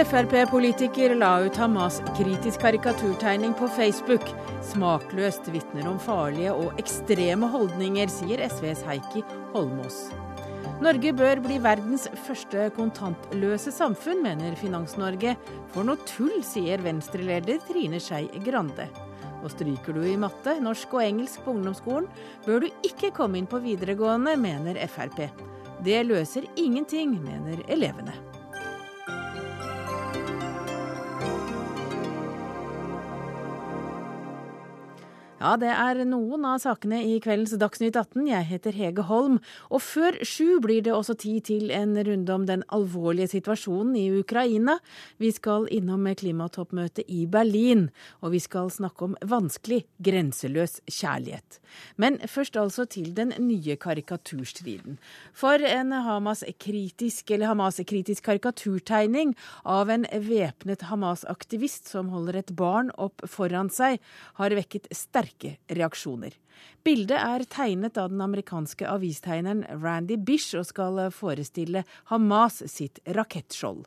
Frp-politiker la ut Hamas-kritisk karikaturtegning på Facebook. Smakløst vitner om farlige og ekstreme holdninger, sier SVs Heikki Holmås. Norge bør bli verdens første kontantløse samfunn, mener Finans-Norge. For noe tull, sier Venstre-leder Trine Skei Grande. Og stryker du i matte, norsk og engelsk på ungdomsskolen, bør du ikke komme inn på videregående, mener Frp. Det løser ingenting, mener elevene. Ja, det er noen av sakene i kveldens Dagsnytt 18. Jeg heter Hege Holm. Og før sju blir det også tid til en runde om den alvorlige situasjonen i Ukraina. Vi skal innom klimatoppmøtet i Berlin, og vi skal snakke om vanskelig, grenseløs kjærlighet. Men først altså til den nye karikaturstriden. For en Hamas-kritisk Hamas-kritisk karikaturtegning av en væpnet Hamas-aktivist som holder et barn opp foran seg, har vekket sterke sterke reaksjoner. Bildet er tegnet av den amerikanske avistegneren Randy Bish og skal forestille Hamas sitt rakettskjold.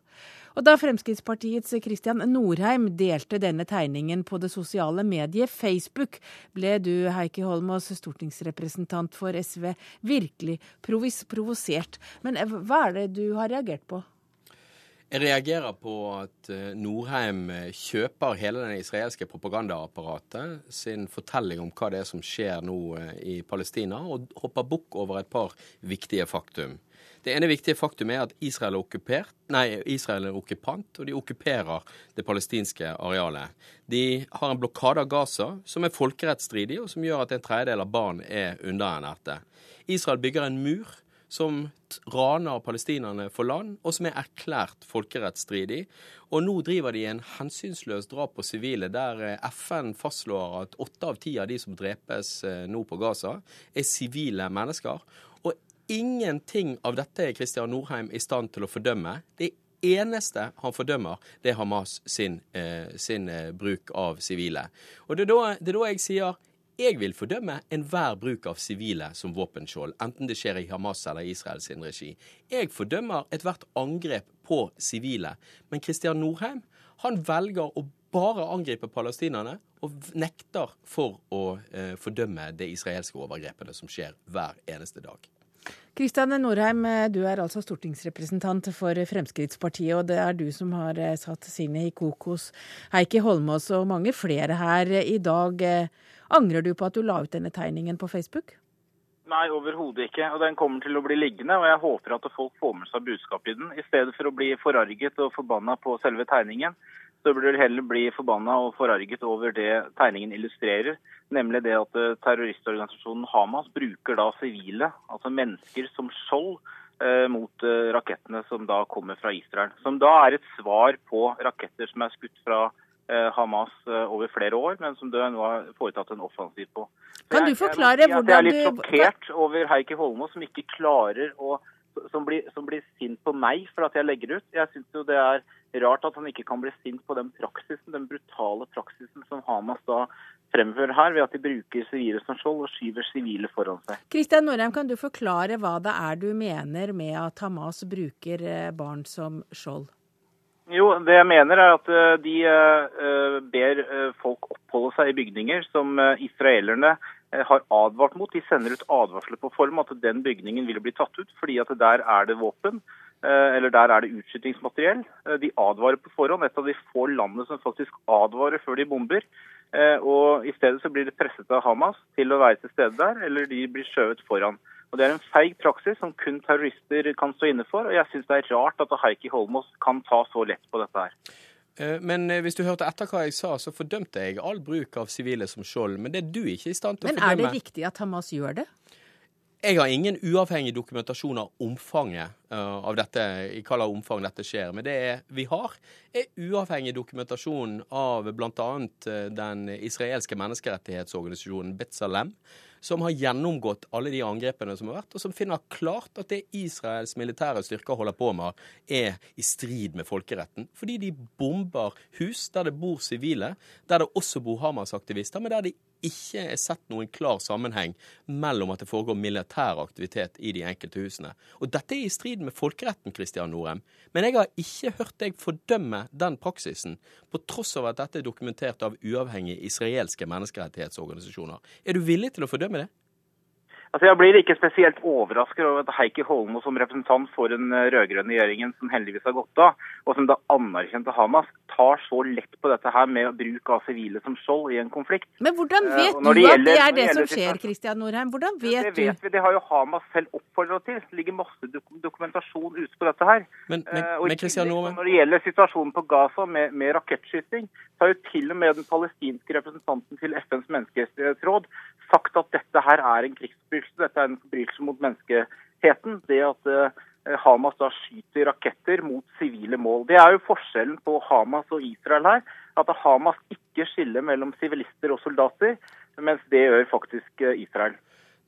Og da Fremskrittspartiets Christian Norheim delte denne tegningen på det sosiale mediet Facebook, ble du, Heikki Holmås, stortingsrepresentant for SV, virkelig provosert. Men hva er det du har reagert på? Jeg reagerer på at eh, Norheim eh, kjøper hele den israelske propagandaapparatet sin fortelling om hva det er som skjer nå eh, i Palestina, og hopper bukk over et par viktige faktum. Det ene viktige faktum er at Israel er, okkupert, nei, Israel er okkupant, og de okkuperer det palestinske arealet. De har en blokade av Gaza som er folkerettsstridig, og som gjør at en tredjedel av barn er underernærte. Israel bygger en mur som raner palestinerne for land, og som er erklært folkerettsstridig. Og nå driver de en hensynsløs drap på sivile, der eh, FN fastslår at åtte av ti av de som drepes eh, nå på Gaza, er sivile mennesker. Og ingenting av dette er Kristian Norheim i stand til å fordømme. Det eneste han fordømmer, det er Hamas sin, eh, sin bruk av sivile. Og det er, da, det er da jeg sier jeg vil fordømme enhver bruk av sivile som våpenskjold, enten det skjer i Hamas eller Israel sin regi. Jeg fordømmer ethvert angrep på sivile. Men Kristian Norheim han velger å bare angripe palestinerne og nekter for å eh, fordømme de israelske overgrepene som skjer hver eneste dag. Kristian Norheim, du er altså stortingsrepresentant for Fremskrittspartiet, og det er du som har eh, satt sinnet i kokos. Heikki Holmås og mange flere her i dag. Angrer du på at du la ut denne tegningen på Facebook? Nei, overhodet ikke. Og Den kommer til å bli liggende, og jeg håper at folk får med seg budskapet i den. I stedet for å bli forarget og forbanna på selve tegningen, så burde du heller bli forbanna og forarget over det tegningen illustrerer. Nemlig det at eh, terroristorganisasjonen Hamas bruker da sivile, altså mennesker, som skjold eh, mot eh, rakettene som da kommer fra Israel. Som da er et svar på raketter som er skutt fra Israel Hamas eh, over flere år, men som det nå har foretatt en offensiv på. kan du forklare hvordan du... Jeg er litt sjokkert over Heikki Holmås, som ikke klarer å som blir, som blir, sint på meg for at jeg legger ut. Jeg syns jo det er rart at han ikke kan bli sint på den praksisen, den brutale praksisen som Hamas da fremfører her, ved at de bruker sivile som skjold og skyver sivile foran seg. Kristian Norheim, kan du forklare hva det er du mener med at Hamas bruker eh, barn som skjold? Jo, det jeg mener er at eh, de eh, ber eh, folk oppholde seg i bygninger som israelerne har advart mot. De sender ut advarsler på form at den bygningen vil bli tatt ut, fordi at der er det våpen. Eller der er det utskytingsmateriell. De advarer på forhånd. Et av de få landene som faktisk advarer før de bomber. Og I stedet så blir det presset av Hamas til å være til stede der, eller de blir skjøvet foran. Og Det er en feig praksis som kun terrorister kan stå inne for. og Jeg syns det er rart at Heikki Holmås kan ta så lett på dette her. Eh, men eh, hvis du hørte etter hva jeg sa, så fordømte jeg all bruk av sivile som skjold. Men det er du ikke i stand til å fordømme. Men er det riktig at Hamas gjør det? Jeg har ingen uavhengig dokumentasjon av omfanget uh, av dette, i hva slags omfang dette skjer. Men det er, vi har, er uavhengig dokumentasjon av bl.a. den israelske menneskerettighetsorganisasjonen Betzalem som har gjennomgått alle de angrepene som har vært, og som finner klart at det Israels militære styrker holder på med, er i strid med folkeretten. Fordi de bomber hus der det bor sivile, der det også bor Hamas-aktivister, men der de ikke er sett noen klar sammenheng mellom at det foregår militær aktivitet i de enkelte husene. Og dette er i strid med folkeretten, Kristian Norheim. Men jeg har ikke hørt deg fordømme den praksisen, på tross av at dette er dokumentert av uavhengige israelske menneskerettighetsorganisasjoner. Er du villig til å fordømme det? Altså Jeg blir ikke spesielt overrasket over at Heikki Holmo som representant for den eh, rød-grønne regjeringen, som heldigvis har gått av, og som da anerkjente Hamas, tar så lett på dette her med bruk av sivile som skjold i en konflikt. Men hvordan eh, vet du at det er det som skjer, Kristian Norheim? Hvordan vet du? Det vet vi, det har jo Hamas selv oppfordra til. Det ligger masse dokumentasjon ute på dette her. Men, men, og men Kristian Norheim... Når det gjelder situasjonen på Gaza med, med rakettskyting, så har jo til og med den palestinske representanten til FNs menneskerettighetsråd sagt at dette her er en krigsforbrytelse. Dette er en forbrytelse mot menneskeheten. Det at uh, Hamas da skyter raketter mot sivile mål. Det er jo forskjellen på Hamas og Israel her. At Hamas ikke skiller mellom sivilister og soldater, mens det gjør faktisk uh, Israel.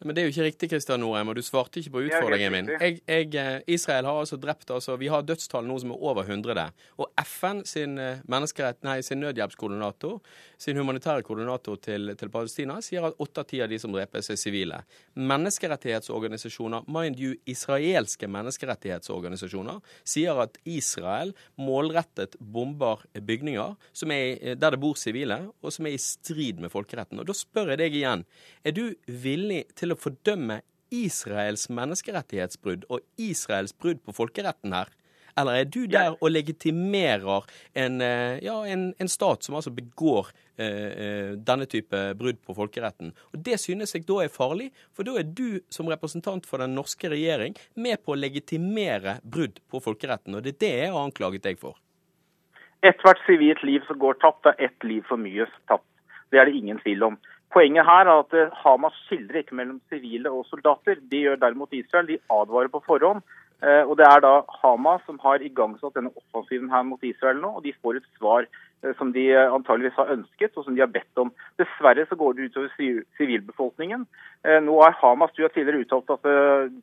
Men det er jo ikke riktig, Kristian Norheim, og du svarte ikke på utfordringen min. Jeg, jeg, eh, Israel har altså drept altså, Vi har dødstall nå som er over 100. Og FN sin, nei, sin nødhjelpskoordinator sin humanitære koordinator til, til Palestina sier at åtte av ti av de som drepes, er sivile. Menneskerettighetsorganisasjoner, mind you israelske menneskerettighetsorganisasjoner, sier at Israel målrettet bomber bygninger er, der det bor sivile, og som er i strid med folkeretten. Og Da spør jeg deg igjen, er du villig til å fordømme Israels menneskerettighetsbrudd og Israels brudd på folkeretten her? Eller er du der og legitimerer en, eh, ja, en, en stat som altså begår eh, eh, denne type brudd på folkeretten? Og Det synes jeg da er farlig, for da er du som representant for den norske regjering med på å legitimere brudd på folkeretten, og det er det jeg har anklaget deg for. Ethvert sivilt liv som går tapt, er ett liv for mye tapt. Det er det ingen tvil om. Poenget her er at eh, Hamas skildrer ikke mellom sivile og soldater. De gjør derimot Israel. De advarer på forhånd. Eh, og Det er da Hamas som har igangsatt denne offensiven her mot Israel nå. og De får et svar som de eh, antageligvis har ønsket og som de har bedt om. Dessverre så går det utover sivilbefolkningen. Nå har Hamas du har tidligere uttalt at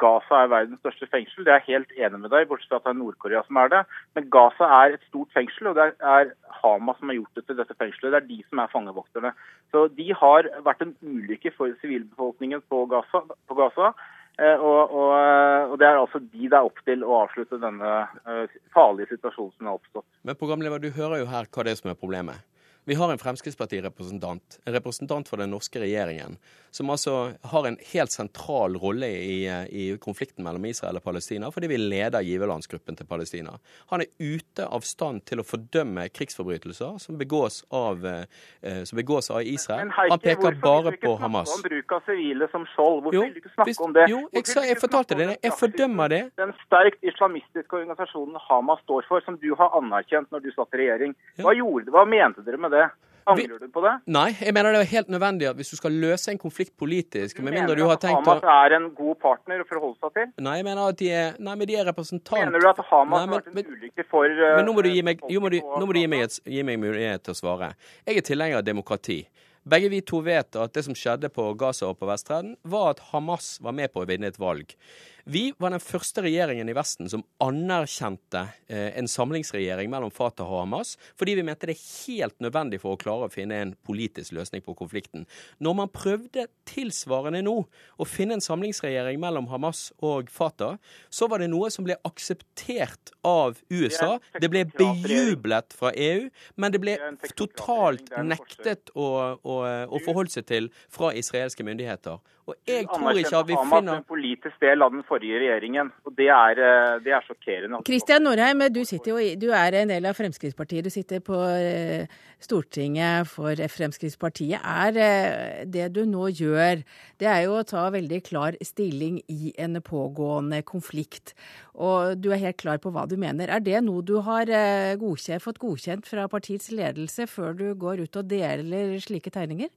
Gaza er verdens største fengsel. Det er jeg helt enig med deg, bortsett fra at det er Nord-Korea som er det. Men Gaza er et stort fengsel, og det er Hamas som har gjort det til dette fengselet. Det er de som er fangevokterne. Så De har vært en ulykke for sivilbefolkningen på Gaza. På Gaza. Eh, og, og, eh, og, Det er altså de det er opp til å avslutte denne eh, farlige situasjonen som har oppstått. Men programleder, du hører jo her hva det er som er problemet. Vi har en Fremskrittspartirepresentant, en representant for den norske regjeringen, som altså har en helt sentral rolle i, i, konflikten mellom Israel og Palestina, fordi vi leder giverlandsgruppen til Palestina. Han er ute av stand til å fordømme krigsforbrytelser som begås av, eh, som begås av Israel. Men, Heike, han peker bare på Hamas. Om bruk av sivile som skjold. Hvorfor jo, vil du ikke snakke hvis, om det? Jo, jeg, sa, jeg fortalte det. Jeg fordømmer det. Den sterkt islamistiske organisasjonen Hamas står for, som du har anerkjent når du satt i regjering. Hva, gjorde, hva mente dere med det? Angrer du på det? Nei, jeg mener det er helt nødvendig at hvis du skal løse en konflikt politisk Du mener du at Hamas er en god partner å forholde seg til? Nei, jeg mener at de er, nei, men de er representant... Mener du at Hamas nei, men, har vært en ulykke for uh, Men nå må du gi meg, må du, nå må du gi meg, et, gi meg mulighet til å svare. Jeg er tilhenger av demokrati. Begge vi to vet at det som skjedde på Gaza og på Vestreden var at Hamas var med på å vinne et valg. Vi var den første regjeringen i Vesten som anerkjente eh, en samlingsregjering mellom Fatah og Hamas, fordi vi mente det er helt nødvendig for å klare å finne en politisk løsning på konflikten. Når man prøvde tilsvarende nå å finne en samlingsregjering mellom Hamas og Fatah, så var det noe som ble akseptert av USA. Det ble bejublet fra EU, men det ble totalt nektet å, å, å forholde seg til fra israelske myndigheter. Og jeg tror ikke at vi finner en politisk del av den forrige regjeringen, og det er, eh, det er sjokkerende. Kristian Norheim, du, jo, du, er en del av Fremskrittspartiet. Du sitter på eh, Stortinget for Fremskrittspartiet. Er eh, det du nå gjør, det er jo å ta veldig klar stilling i en pågående konflikt. Og du er helt klar på hva du mener. Er det noe du har godkjent, fått godkjent fra partiets ledelse før du går ut og deler slike tegninger?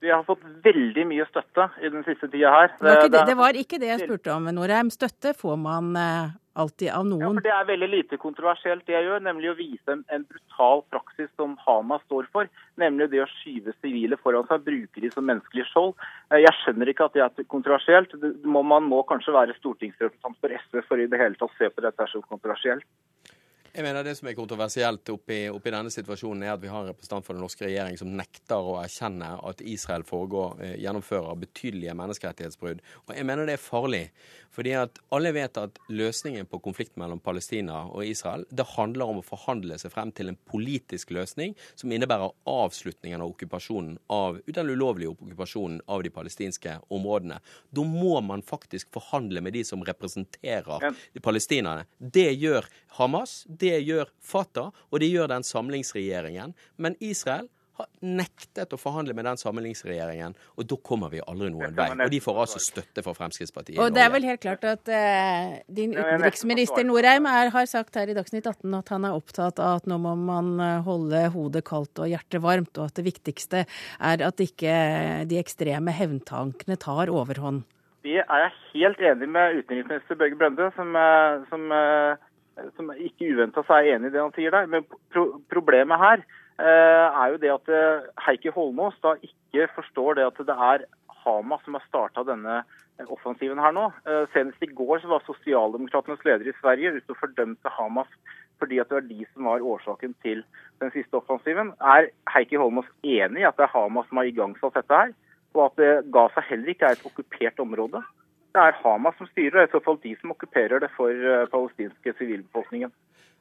Vi har fått veldig mye støtte i den siste tida her. Det var, det, det var ikke det jeg spurte om, Norheim. Støtte får man eh, alltid av noen. Ja, for Det er veldig lite kontroversielt det jeg gjør, nemlig å vise en, en, brutal praksis som Hamas står for. Nemlig det å skyve sivile foran seg, bruke de som menneskelig skjold. Eh, jeg skjønner ikke at det er kontroversielt. Man må kanskje være stortingsrepresentant for SV for i det hele tatt å se på dette som kontroversielt. Jeg mener Det som er kontroversielt oppi, oppi, denne situasjonen, er at vi har en representant for den norske regjering som nekter å erkjenne at Israel foregår, eh, gjennomfører betydelige menneskerettighetsbrudd. Og Jeg mener det er farlig. fordi at alle vet at løsningen på konflikten mellom Palestina og Israel det handler om å forhandle seg frem til en politisk løsning som innebærer avslutningen av okkupasjonen av den ulovlige okkupasjonen av de palestinske områdene. Da må man faktisk forhandle med de som representerer de palestinerne. Det gjør Hamas. det det gjør Fatah, og det gjør den samlingsregjeringen. Men Israel har nektet å forhandle med den samlingsregjeringen, og da kommer vi aldri noen vei. Og de får altså støtte fra Fremskrittspartiet. Og det er vel helt klart at eh, din utenriksminister Norheim er, har sagt her i Dagsnytt 18 at han er opptatt av at nå må man eh, holde hodet kaldt og hjertet varmt, og at det viktigste er at ikke de ekstreme hevntankene tar overhånd. Det er jeg helt enig med utenriksminister Børge Brende, som, eh, som som ikke uventa er enig i det han sier der. Men pro problemet her eh, er jo det at eh, Heikki Holmås da ikke forstår det at det er Hamas som har starta denne offensiven her nå. Eh, senest i går så var sosialdemokratenes leder i Sverige ute og fordømte Hamas fordi at det var de som var årsaken til den siste offensiven. Er Heikki Holmås enig i at det er Hamas som har igangsatt dette her? Og at eh, Gaza heller ikke er et okkupert område? Det er Hamas som styrer, og i så fall de som okkuperer det for eh, palestinske sivilbefolkningen.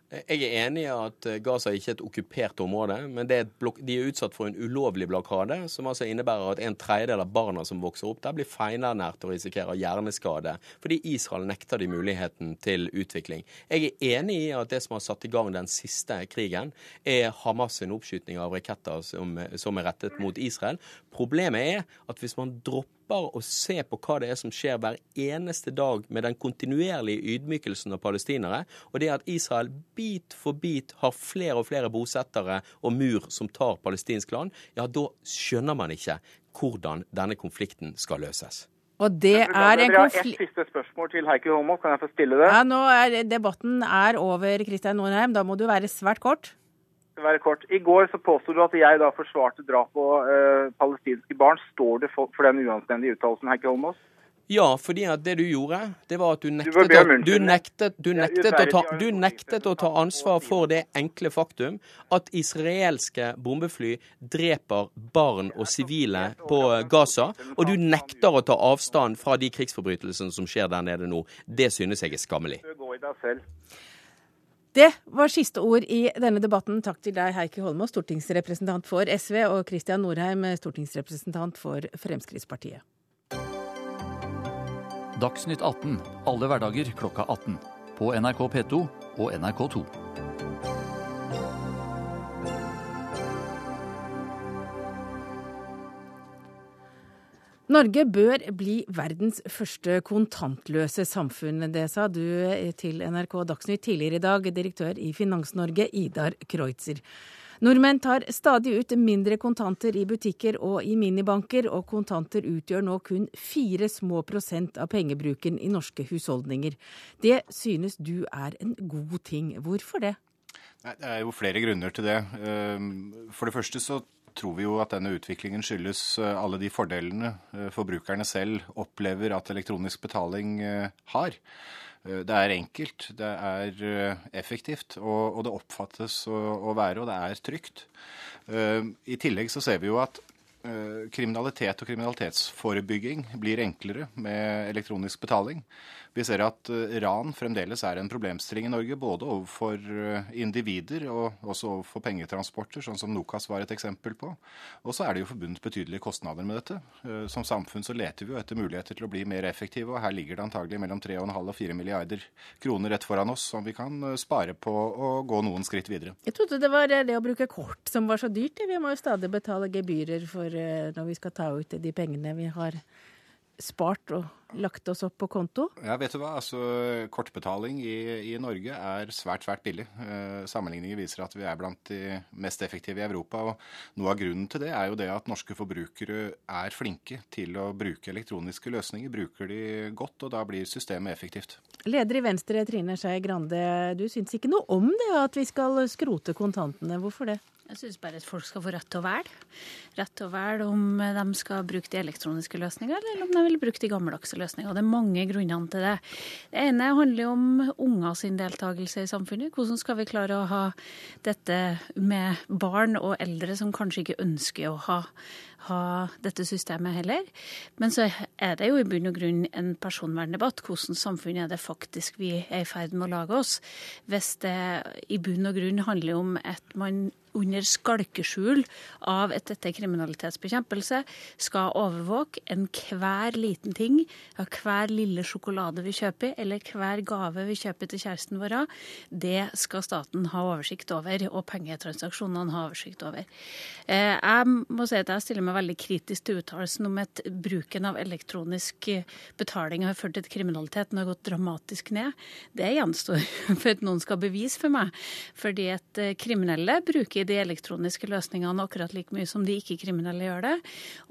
Jeg er enig i at eh, Gaza ikke er et okkupert område, men er de er utsatt for en ulovlig blokade, som altså innebærer at en tredjedel av barna som vokser opp der, blir feilernært og risikerer hjerneskade, fordi Israel nekter de muligheten til utvikling. Jeg er enig i at det som har satt i gang den siste krigen, er Hamas' sin oppskyting av raketter som, som er rettet mot Israel. Problemet er at hvis man dropper slipper å se på hva det er som skjer hver eneste dag med den kontinuerlige ydmykelsen av palestinere, og det at Israel bit for bit har flere og flere bosettere og mur som tar palestinsk land, ja, da skjønner man ikke hvordan denne konflikten skal løses. Og det er en konflikt... Et siste spørsmål til Heikki Holmås, kan jeg få stille det? Ja, nå er Debatten er over, Kristian Norheim. Da må du være svært kort være kort. I går så påsto du at jeg da forsvarte drap på uh, palestinske barn. Står det for, for den uanstendige uttalelsen, Heikki Holmås? Ja, fordi at det du gjorde, det var at du nektet, du du nektet, du nektet, å, ta, du nektet å ta ansvar for det enkle faktum at israelske bombefly dreper barn og sivile på Gaza, og du nekter å ta avstand fra de krigsforbrytelsene som skjer der nede nå. Det synes jeg er skammelig. Det var siste ord i denne debatten. Takk til deg, Heikki Holmås, stortingsrepresentant for SV, og Kristian Norheim, stortingsrepresentant for Fremskrittspartiet. Dagsnytt 18 alle hverdager klokka 18. På NRK P2 og NRK2. Norge bør bli verdens første kontantløse samfunn. Det sa du til NRK Dagsnytt tidligere i dag, direktør i Finans-Norge, Idar Kreutzer. Nordmenn tar stadig ut mindre kontanter i butikker og i minibanker, og kontanter utgjør nå kun fire små prosent av pengebruken i norske husholdninger. Det synes du er en god ting. Hvorfor det? Det er jo flere grunner til det. Ehm, for det første så tror vi jo at denne utviklingen skyldes eh, alle de fordelene eh, forbrukerne selv opplever at elektronisk betaling eh, har. Det er enkelt, det er effektivt, og, det oppfattes å være, og det er trygt. I tillegg så ser vi jo at kriminalitet og kriminalitetsforebygging blir enklere med elektronisk betaling. Vi ser at eh, ran fremdeles er en problemstilling i Norge, både overfor eh, individer og også overfor pengetransporter, sånn som Nokas var et eksempel på. Og så er det jo forbundet betydelige kostnader med dette. Eh, som samfunn så leter vi jo etter muligheter til å bli mer effektive, og her ligger det antagelig mellom 3,5 og 4 milliarder kroner rett foran oss som vi kan spare på å gå noen skritt videre. Jeg trodde det var det å bruke kort som var så dyrt. Vi må jo stadig betale gebyrer for når vi skal ta ut de pengene vi har spart og lagt oss opp på konto? Ja, vet du hva. Altså, kortbetaling i, i Norge er svært, svært billig. Eh, sammenligninger viser at vi er blant de mest effektive i Europa. og Noe av grunnen til det er jo det at norske forbrukere er flinke til å bruke elektroniske løsninger. Bruker de godt, og da blir systemet effektivt. Leder i Venstre, Trine Skei Grande. Du syns ikke noe om det at vi skal skrote kontantene. Hvorfor det? Jeg syns bare at folk skal få rett til å velge. Rett til å velge om de skal bruke de elektroniske løsningene, eller om de vil bruke de gammeldagse løsningene. Det er mange grunner til det. Det ene handler om unger sin deltakelse i samfunnet. Hvordan skal vi klare å ha dette med barn og eldre som kanskje ikke ønsker å ha ha dette systemet heller. Men så er det jo i bunn og grunn en personverndebatt. Hvordan samfunn er det faktisk vi er i ferd med å lage oss? Hvis det i bunn og grunn handler om at man under skalkeskjul av at dette er kriminalitetsbekjempelse, skal overvåke enhver liten ting, hver lille sjokolade vi kjøper, eller hver gave vi kjøper til kjæresten vår, det skal staten ha oversikt over, og pengetransaksjonene ha oversikt over. Eh, jeg må si at jeg stiller meg veldig kritisk til uttalelsen om at bruken av elektronisk betaling har ført til at kriminaliteten har gått dramatisk ned. Det gjenstår for at noen skal bevise for meg. Fordi at eh, kriminelle bruker de elektroniske løsningene akkurat like mye som de ikke-kriminelle gjør det.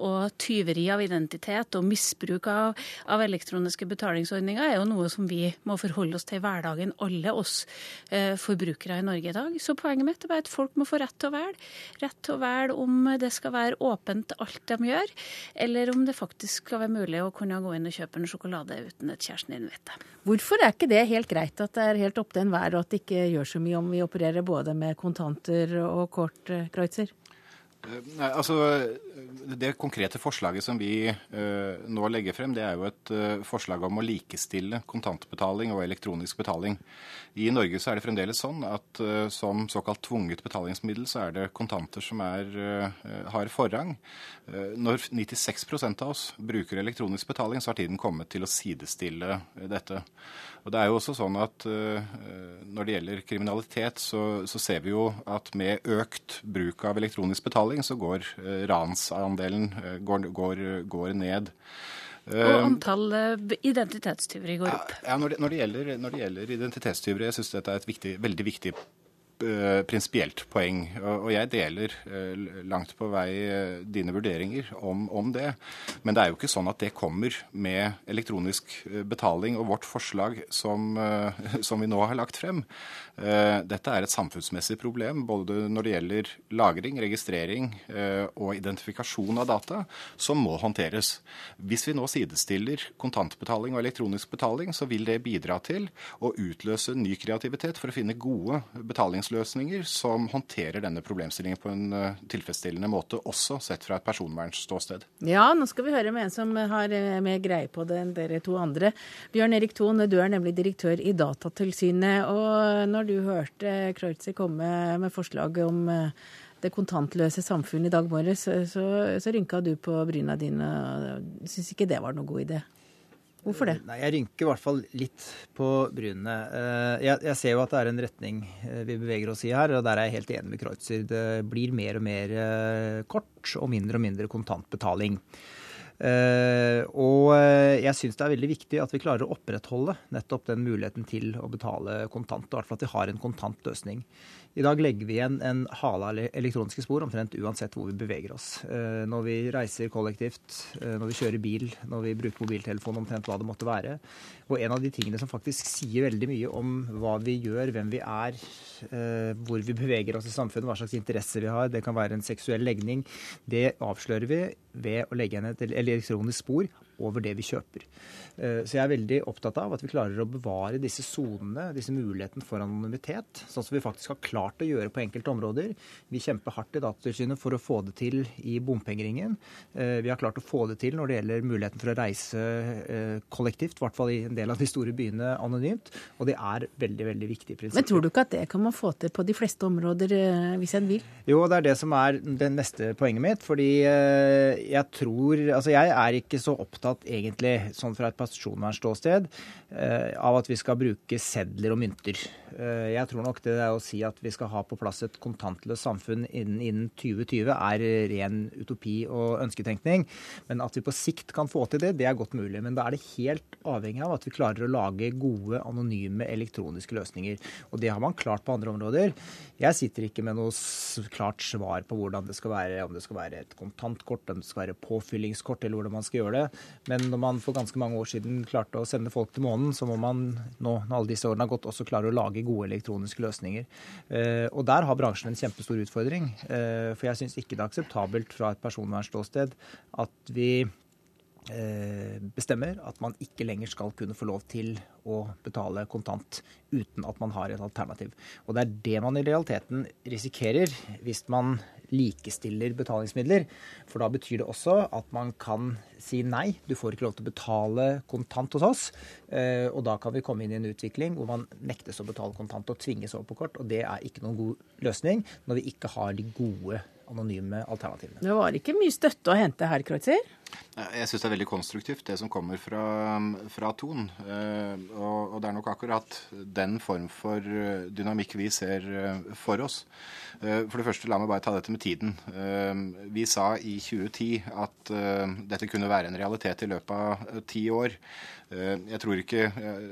Og tyveri av identitet og misbruk av, av, elektroniske betalingsordninger er jo noe som vi må forholde oss til i hverdagen, alle oss eh, forbrukere i Norge i dag. Så poenget mitt er bare at folk må få rett til å velge. Rett til å velge om det skal være åpent alt de gjør, eller om det faktisk skal være mulig å kunne gå inn og kjøpe en sjokolade uten at kjæresten din vet det. Hvorfor er ikke det helt greit at det er helt opp til enhver, og at det ikke gjør så mye om vi opererer både med kontanter og kort, eh, Kreutzer? Eh, nei, altså, Det konkrete forslaget som vi uh, nå legger frem, det er jo et uh, forslag om å likestille kontantbetaling og elektronisk betaling. I Norge så er det fremdeles sånn at uh, som såkalt tvunget betalingsmiddel, så er det kontanter som er, har forrang. når 96% av oss bruker elektronisk betaling, så har tiden kommet til å sidestille dette. Og det er jo også sånn at Når det gjelder kriminalitet, så, så ser vi jo at med økt bruk av elektronisk betaling, betaling, så går eh, ransandelen eh, går, går, går ned. Og eh, antall identitetstyveri går opp. Ja, når, det, når, det gjelder, når det gjelder identitetstyveri, jeg syns dette er et viktig, veldig viktig prinsipielt poeng. Og, jeg deler uh, langt på vei uh, dine vurderinger om, om, det. Men det er jo ikke sånn at det kommer med elektronisk betaling og vårt forslag som, som vi nå har lagt frem. Eh, dette er et samfunnsmessig problem, både når det gjelder lagring, registrering eh, og identifikasjon av data, som må håndteres. Hvis vi nå sidestiller kontantbetaling og elektronisk betaling, så vil det bidra til å utløse ny kreativitet for å finne gode betalingsløsninger som håndterer denne problemstillingen på en eh, tilfredsstillende måte, også sett fra et personvernståsted. Ja, nå skal vi høre med en som har mer greie på det enn dere to andre. Bjørn Erik Thon, du er nemlig direktør i Datatilsynet. og når du hørte Kreutzer komme med forslaget om eh, det kontantløse samfunnet i dag morges, så, så rynka du på bryna dine og syntes ikke det var noen god idé. Hvorfor det? Nei, Jeg rynker i hvert fall litt på brynene. Eh, jeg, ser jo at det er en retning eh, vi beveger oss i her, og der er jeg helt enig med Kreutzer. Det blir mer og mer kort og mindre og mindre kontantbetaling. Uh, og jeg syns det er veldig viktig at vi klarer å opprettholde nettopp den muligheten til å betale kontant, og i hvert fall at vi har en kontant løsning. I dag legger vi igjen en hale av elektroniske spor omtrent uansett hvor vi beveger oss. Uh, når vi reiser kollektivt, uh, når vi kjører bil, når vi bruker mobiltelefon, omtrent hva det måtte være. Og en av de tingene som faktisk sier veldig mye om hva vi gjør, hvem vi er, hvor vi beveger oss i samfunnet, hva slags interesser vi har, det kan være en seksuell legning, det avslører vi ved å legge igjen et elektronisk spor over det vi kjøper. Eh, så jeg er veldig opptatt av at vi klarer å bevare disse sonene, disse mulighetene for anonymitet, sånn som vi faktisk har klart å gjøre på enkelte områder. Vi kjemper hardt i Datatilsynet for å få det til i bompengeringen. Eh, vi har klart å få det til når det gjelder muligheten for å reise eh, kollektivt, i hvert fall i en del av de store byene anonymt. Og det er veldig, veldig viktig prinsipp. Men tror du ikke at det kan man få til på de fleste områder hvis en vil? Jo, det er det som er det neste poenget mitt. Fordi jeg tror Altså jeg er ikke så opptatt egentlig, sånn fra et personvernståsted, eh, av at vi skal bruke sedler og mynter. Eh, jeg tror nok det å si at vi skal ha på plass et kontantløst samfunn innen, innen 2020 er ren utopi og ønsketenkning. Men at vi på sikt kan få til det, det er godt mulig. Men da er det helt avhengig av at vi klarer å lage gode, anonyme elektroniske løsninger. Og det har man klart på andre områder. Jeg sitter ikke med noe klart svar på hvordan det skal være, om det skal være et kontantkort, om det skal være påfyllingskort, eller hvordan man skal gjøre det. Men når man for ganske mange år siden klarte å sende folk til månen, så må man nå, når alle disse årene har gått, også klare å lage gode elektroniske løsninger. Eh, og der har bransjen en kjempestor utfordring. Eh, for jeg syns ikke det er akseptabelt fra et personvernståsted at vi Eh, bestemmer at man ikke lenger skal kunne få lov til å betale kontant uten at man har et alternativ. Og det er det man i realiteten risikerer hvis man likestiller betalingsmidler. For da betyr det også at man kan si nei, du får ikke lov til å betale kontant hos oss. Eh, og da kan vi komme inn i en utvikling hvor man nektes å betale kontant og tvinges over på kort. Og det er ikke noen god løsning når vi ikke har de gode anonyme alternativene. Det var ikke mye støtte å hente her, Kreutzer? Jeg syns det er veldig konstruktivt, det som kommer fra, fra Ton. Eh, og, og, det er nok akkurat den form for eh, dynamikk vi ser eh, for oss. For det første, la meg bare ta dette med tiden. Vi sa i 2010 at dette kunne være en realitet i løpet av ti år. Jeg tror ikke,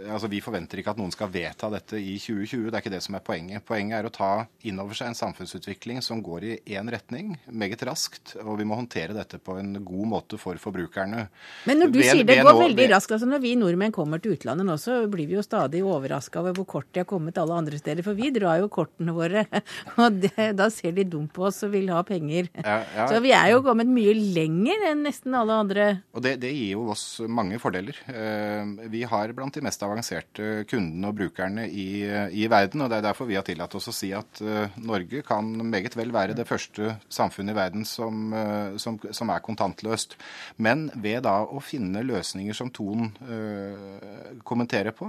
altså Vi forventer ikke at noen skal vedta dette i 2020. Det er ikke det som er poenget. Poenget er å ta inn over seg en samfunnsutvikling som går i én retning, meget raskt. Og vi må håndtere dette på en god måte for forbrukerne. Men når du ved, sier det går nå, veldig raskt, altså når vi nordmenn kommer til utlandet nå, så blir vi jo stadig overraska over hvor kort de har kommet alle andre steder. For vi drar jo kortene våre, og det, da ser de dumt på oss og vil ha penger. Ja, ja. Så vi er jo kommet mye lenger enn nesten alle andre. Og det, det gir jo oss mange fordeler. Eh, vi har blant de mest avanserte kundene og brukerne i, i verden, og det er derfor vi har tillatt oss å si at eh, Norge kan meget vel være det første samfunnet i verden som, eh, som, som er kontantløst. Men ved da å finne løsninger som Ton kommenterer på,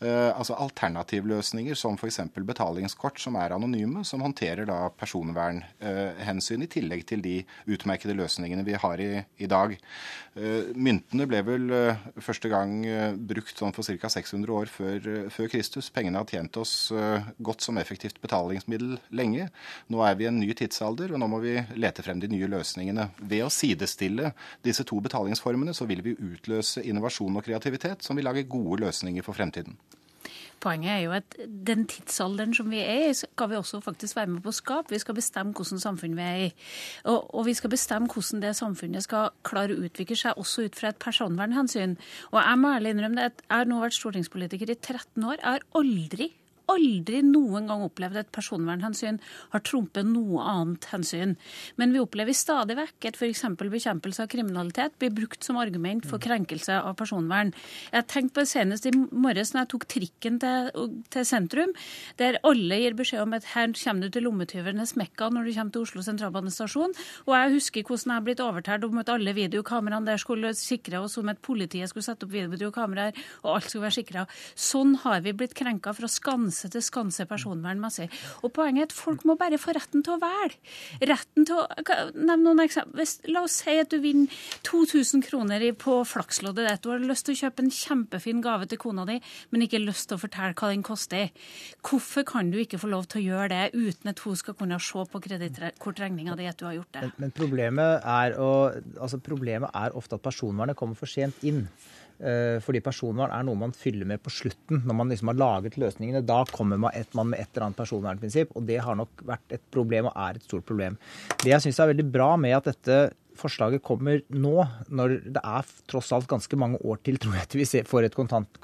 altså alternativløsninger som f.eks. betalingskort som er anonyme, som håndterer da personvernhensyn i tillegg til de utmerkede løsningene vi har i, i dag. myntene ble vel første gang brukt sånn for ca. 600 år før, før, Kristus. Pengene har tjent oss godt som effektivt betalingsmiddel lenge. Nå er vi i en ny tidsalder, og nå må vi lete frem de nye løsningene. Ved å sidestille disse to betalingsformene, så vil vi utløse innovasjon og kreativitet som vil lage gode løsninger for fremtiden. Poenget er jo at den tidsalderen som vi er i, skal vi også faktisk være med på å skape. Vi skal bestemme hvordan samfunn vi er i. Og, og, vi skal bestemme hvordan det samfunnet skal klare å utvikle seg, også ut fra et personvernhensyn. Og jeg må ærlig innrømme det at jeg har nå vært stortingspolitiker i 13 år. Jeg har aldri aldri noen gang opplevd at personvernhensyn har trumpet noe annet hensyn. Men vi opplever stadig vekk at f.eks. bekjempelse av kriminalitet blir brukt som argument for krenkelse av personvern. Jeg tenkte på det senest i morges når jeg tok trikken til, til sentrum, der alle gir beskjed om at her kommer du til lommetyvenes mekka når du kommer til Oslo sentralbanestasjon. Og jeg husker hvordan jeg har blitt overtalt om at alle videokameraene der skulle sikre oss, om at politiet skulle sette opp videokameraer, og alt skulle være sikra. Sånn har vi blitt krenka fra skanse skanse til skanse personvernmessig. Og poenget er at folk må bare få retten til å velge. Retten til å Nevn noen eksempler. La oss si at du vinner 2000 kroner på flaksloddet ditt. Du har lyst til å kjøpe en kjempefin gave til kona di, men ikke lyst til å fortelle hva den koster. Hvorfor kan du ikke få lov til å gjøre det uten at hun skal kunne se på kredittkortregninga di at du har gjort det? Men, men problemet, er å, altså problemet er ofte at personvernet kommer for sent inn. Eh, fordi personvern er noe man fyller med på slutten, når man liksom har laget løsningene. Da kommer man, et, man med et eller annet personvernprinsipp, og det har nok vært et problem og er et stort problem. Det jeg syns er veldig bra med at dette forslaget kommer nå, når det er tross alt ganske mange år til tror jeg, til vi får et kontant,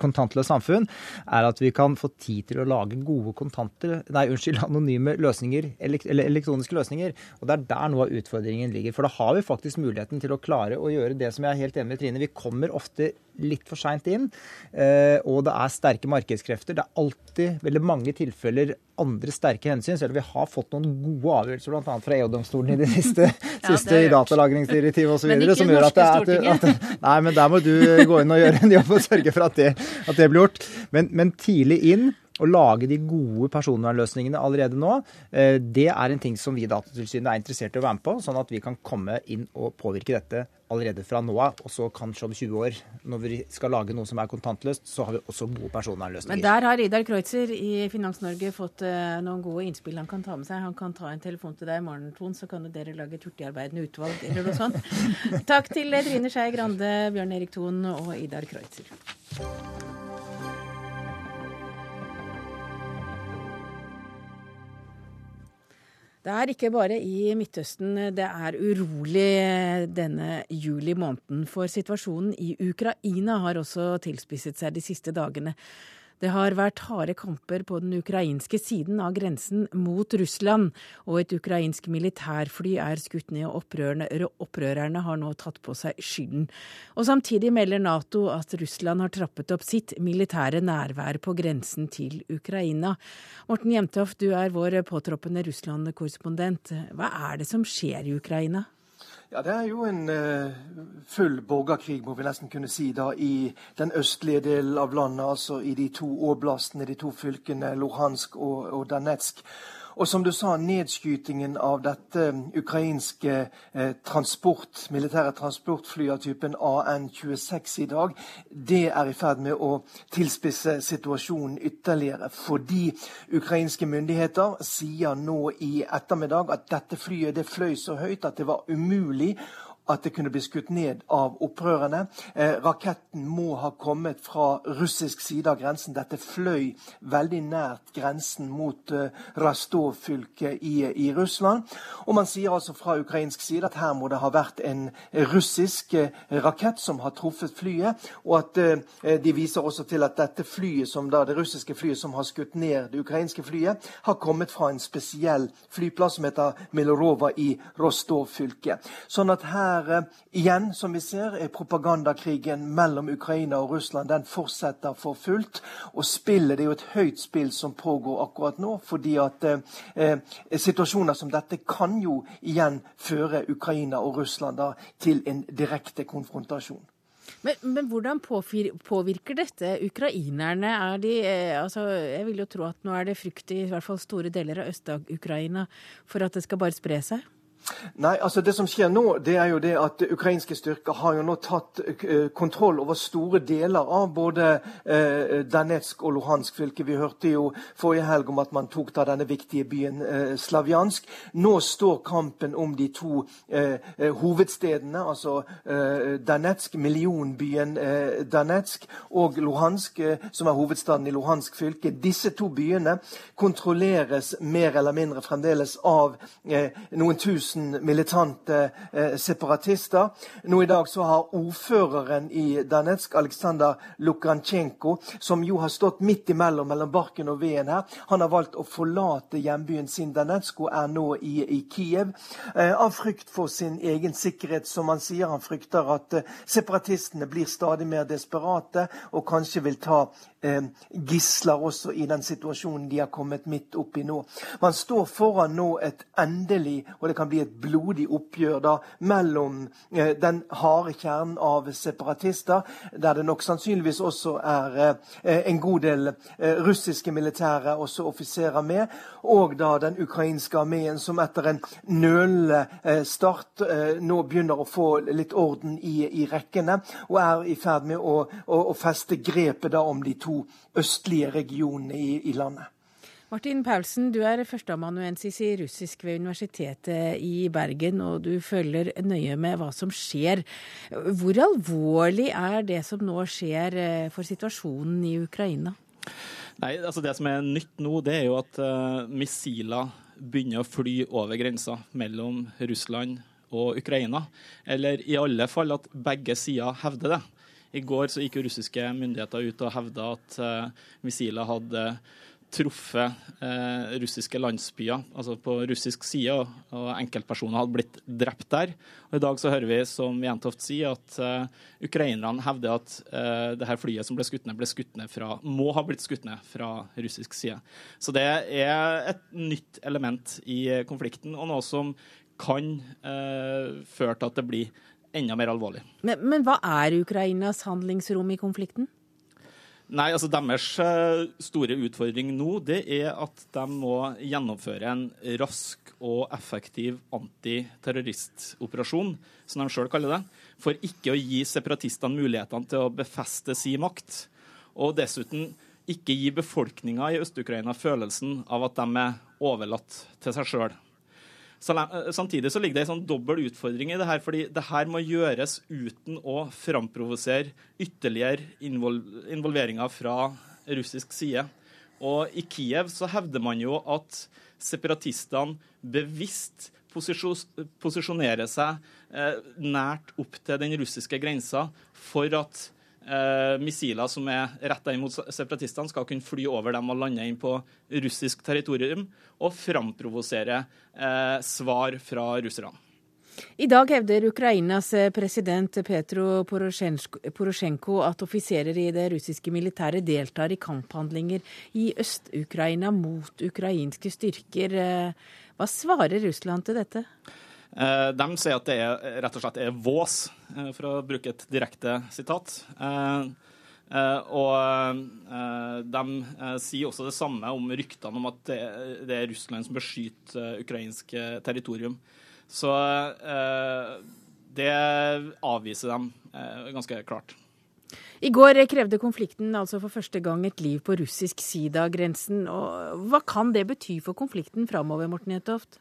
kontantløst samfunn, er at vi kan få tid til å lage gode kontanter, nei, unnskyld, anonyme løsninger, eller elektroniske løsninger. Og Det er der noe av utfordringen ligger. For da har vi faktisk muligheten til å klare å gjøre det som jeg er helt enig med Trine. Vi kommer ofte litt for seint inn, eh, og det er sterke markedskrefter. Det er alltid veldig mange tilfeller andre sterke hensyn, selv om vi har fått noen gode avgjørelser bl.a. fra EU-domstolen i det siste, ja, siste i datalagringsdirektivet osv. som gjør at, det, at, at, Nei, men der må du gå inn og gjøre en jobb og sørge for at det, at det blir gjort. Men, men tidlig inn å lage de gode personvernløsningene allerede nå, eh, det er en ting som vi i Datatilsynet er interessert i å være med på, sånn at vi kan komme inn og påvirke dette allerede fra nå av. Og så kanskje om 20 år, når vi skal lage noe som er kontantløst, så har vi også gode personvernløsninger. Men der har Idar Kreutzer i Finans-Norge fått uh, noen gode innspill han kan ta med seg. Han kan ta en telefon til deg i morgen, Ton, så kan dere lage et hurtigarbeidende utvalg eller noe sånt. Takk til Trine Skei Grande, Bjørn Erik Thon og Idar Kreutzer. Det er ikke bare i Midtøsten det er urolig denne juli måneden, for situasjonen i Ukraina har også tilspisset seg de siste dagene. Det har vært harde kamper på den ukrainske siden av grensen mot Russland, og et ukrainsk militærfly er skutt ned, og opprørerne, har nå tatt på seg skylden. Og Samtidig melder Nato at Russland har trappet opp sitt militære nærvær på grensen til Ukraina. Morten Jemtoft, du er vår påtroppende Russland-korrespondent. Hva er det som skjer i Ukraina? Ja, Det er jo en uh, full borgerkrig, må vi nesten kunne si, da, i den østlige delen av landet. Altså i de to oblastene, de to fylkene Luhansk og, og Danetsk. Og som du sa, nedskytingen av dette ukrainske eh, transport, militære transportfly av typen AN-26 i dag, det er i ferd med å tilspisse situasjonen ytterligere. Fordi ukrainske myndigheter sier nå i ettermiddag at dette flyet det fløy så høyt at det var umulig at det kunne bli skutt ned av opprørerne. Eh, raketten må ha kommet fra russisk side av grensen. Dette fløy veldig nært grensen mot eh, Rastov-fylket i, i, Russland. Og man sier altså fra ukrainsk side at her må det ha vært en russisk eh, rakett som har truffet flyet. Og at eh, de viser også til at dette flyet, som da, det russiske flyet som har skutt ned det ukrainske flyet, har kommet fra en spesiell flyplass som heter Milorova i Rostov-fylket. Sånn at her her eh, igjen, som vi ser, er propagandakrigen mellom Ukraina og Russland den fortsetter for fullt. Og spillet det er jo et høyt spill som pågår akkurat nå. fordi at eh, eh situasjoner som dette kan jo igjen føre Ukraina og Russland da, til en direkte konfrontasjon. Men, men, hvordan påvirker dette ukrainerne? Er de, eh, altså, jeg vil jo tro at nå er det frykt i, i hvert fall store deler av Øst-Ukraina for at det skal bare spre seg? Nei, altså Det som skjer nå, det er jo det at ukrainske styrker har jo nå tatt uh, kontroll over store deler av både eh, Danetsk og Luhansk fylke. Vi hørte jo forrige helg om at man tok da denne viktige byen eh, Slavjansk. Nå står kampen om de to hovedstedene, altså Danetsk, millionbyen Danetsk, og Luhansk, som er hovedstaden i Luhansk fylke. Disse to byene kontrolleres mer eller mindre fremdeles av noen tusen 000 militante eh, separatister. Nå i dag så har ordføreren i Danetsk, Aleksandr Lukansjenko, som jo har stått midt imellom mellom barken og veden her, han har valgt å forlate hjembyen sin Danetsk og er nå i, i Kiev. Eh, av frykt for sin egen sikkerhet, som han sier. Han frykter at eh, separatistene blir stadig mer desperate og kanskje vil ta gisler også i den situasjonen de har kommet midt oppi nå. Man står foran nå et endelig, og det kan bli et blodig oppgjør da, mellom eh, den harde kjernen av separatister, der det nok sannsynligvis også er eh, en god del eh, russiske militære også offiserer med, og da den ukrainske armeen, som etter en nølende start nå begynner å få litt orden i, i rekkene, og er i ferd med å, å, å feste grepet da om de to østlige regionene i, i landet. Martin Paulsen, du er førsteamanuensis i russisk ved Universitetet i Bergen, og du følger nøye med hva som skjer. Hvor alvorlig er det som nå skjer eh, for situasjonen i Ukraina? Nei, altså Det som er nytt nå, det er jo at uh, missiler begynner å fly over grensa mellom Russland og Ukraina. Eller i alle fall at begge sider hevder det. I går så gikk jo russiske myndigheter ut og hevda at uh, missiler hadde truffet eh, russiske landsbyer, altså på russisk side, og enkeltpersoner hadde blitt drept der. Og I dag så hører vi, som Jentoft sier, at eh, ukrainerne hevder at eh, det her flyet som ble skutt ned, ble skutt ned fra, må ha blitt skutt ned fra russisk side. Så det er et nytt element i konflikten, og noe som kan eh, føre til at det blir enda mer alvorlig. Men, men hva er Ukrainas handlingsrom i konflikten? Nei, altså Deres eh, store utfordring nå det er at de må gjennomføre en rask og effektiv antiterroristoperasjon, som de sjøl kaller det, for ikke å gi separatistene mulighetene til å befeste sin makt. Og dessuten ikke gi befolkninga i Øst-Ukraina følelsen av at de er overlatt til seg sjøl. Eh, samtidig så ligger det en sånn dobbel utfordring i det her, fordi det her må gjøres uten å framprovosere ytterligere involveringer fra russisk side. Og i Kiev så hevder man jo at separatistene bevisst posisjonerer seg eh, nært opp til den russiske grensa for at eh, missiler som er retta inn mot separatistene, skal kunne fly over dem og lande inn på russisk territorium og framprovosere eh, svar fra russerne. I dag hevder Ukrainas eh, president Petro Porosjenko at offiserer i det russiske militæret deltar i kamphandlinger i Øst-Ukraina mot ukrainske styrker. Eh, hva svarer Russland til dette? Eh, de sier at det er, rett og slett er vås, for å bruke et direkte sitat. Og de sier også det samme om ryktene om at det er Russland som beskytter ukrainsk territorium. Så eh, det avviser eh, ganske klart. I går krevde konflikten altså for første gang et liv på russisk side av grensen. Og hva kan det bety for konflikten framover, Morten Jentoft?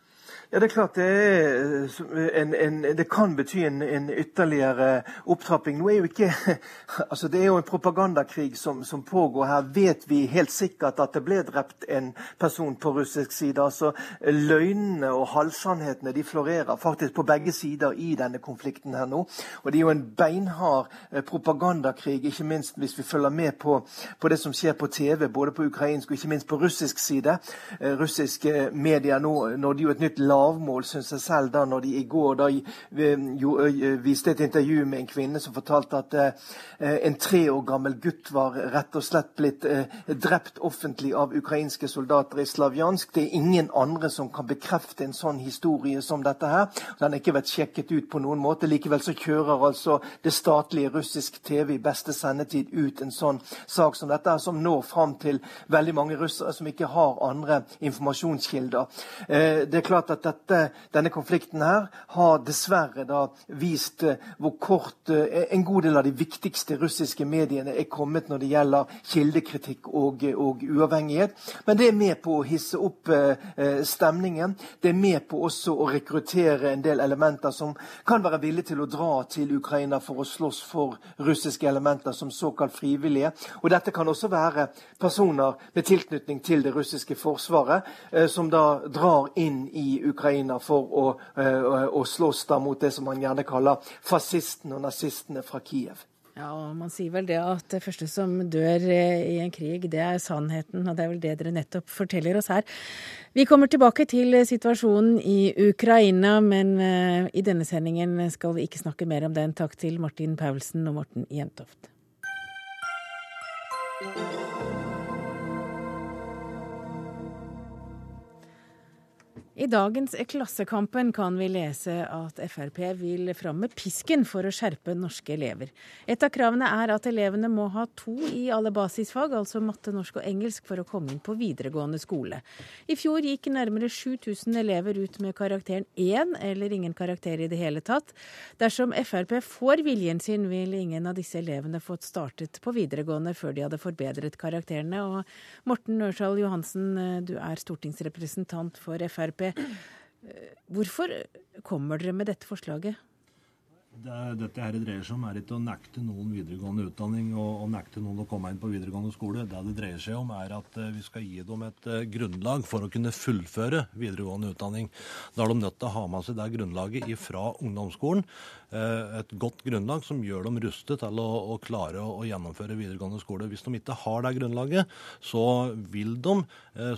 Ja, Det er klart det, er en, en, det kan bety en, en, ytterligere opptrapping. Nå er jo ikke, altså Det er jo en propagandakrig som, som, pågår her. Vet vi helt sikkert at det ble drept en person på russisk side? altså Løgnene og halvsannhetene de florerer faktisk på begge sider i denne konflikten her nå. Og Det er jo en beinhard eh, propagandakrig, ikke minst hvis vi følger med på, på det som skjer på TV, både på ukrainsk og ikke minst på russisk side. Eh, russiske medier nå når de jo et nytt lavmål, syns jeg selv, da når de i går da jo, viste et intervju med en kvinne som fortalte at eh, en tre år gammel gutt var rett og slett blitt eh, drept offentlig av ukrainske soldater i Slavjansk. Det er ingen andre som kan bekrefte en sånn historie som dette her. Den har ikke vært sjekket ut på noen måte. Likevel så kjører altså det statlige russisk TV i beste sendetid ut en sånn sak som dette, som når fram til veldig mange russere som ikke har andre informasjonskilder. Eh, det er klart at dette, denne konflikten her har dessverre da vist eh, hvor kort eh, en god del av de viktigste russiske mediene er kommet når det gjelder kildekritikk og, og uavhengighet. Men det er med på å hisse opp eh, stemningen. Det er med på også å rekruttere en del elementer som kan være villige til å dra til Ukraina for å slåss for russiske elementer som såkalt frivillige. Og dette kan også være personer med tilknytning til det russiske forsvaret, som da drar inn i Ukraina for å, å, å slåss da mot det som man gjerne kaller fascistene og nazistene fra Kiev. Ja, og Man sier vel det at det første som dør eh, i en krig, det er sannheten. Og det er vel det dere nettopp forteller oss her. Vi kommer tilbake til situasjonen i Ukraina, men i denne sendingen skal vi ikke snakke mer om den. Takk til Martin Paulsen og Morten Jentoft. I dagens Klassekampen kan vi lese at Frp vil fram med pisken for å skjerpe norske elever. Et av kravene er at elevene må ha to i alle basisfag, altså matte, norsk og engelsk, for å komme inn på videregående skole. I fjor gikk nærmere 7000 elever ut med karakteren én eller ingen karakter i det hele tatt. Dersom Frp får viljen sin, vil ingen av disse elevene fått startet på videregående før de hadde forbedret karakterene. Og Morten Ørsal Johansen, du er stortingsrepresentant for Frp. Hvorfor kommer dere med dette forslaget? Det, dette her dreier seg om er ikke å nekte noen videregående utdanning og, og, nekte noen å komme inn på videregående skole. Det det dreier seg om, er at uh, vi skal gi dem et uh, grunnlag for å kunne fullføre videregående utdanning. Da er de nødt til å ha med seg det grunnlaget fra ungdomsskolen. Uh, et godt grunnlag som gjør dem rustet til å, å klare å, å, gjennomføre videregående skole. Hvis de ikke har det grunnlaget, så vil de,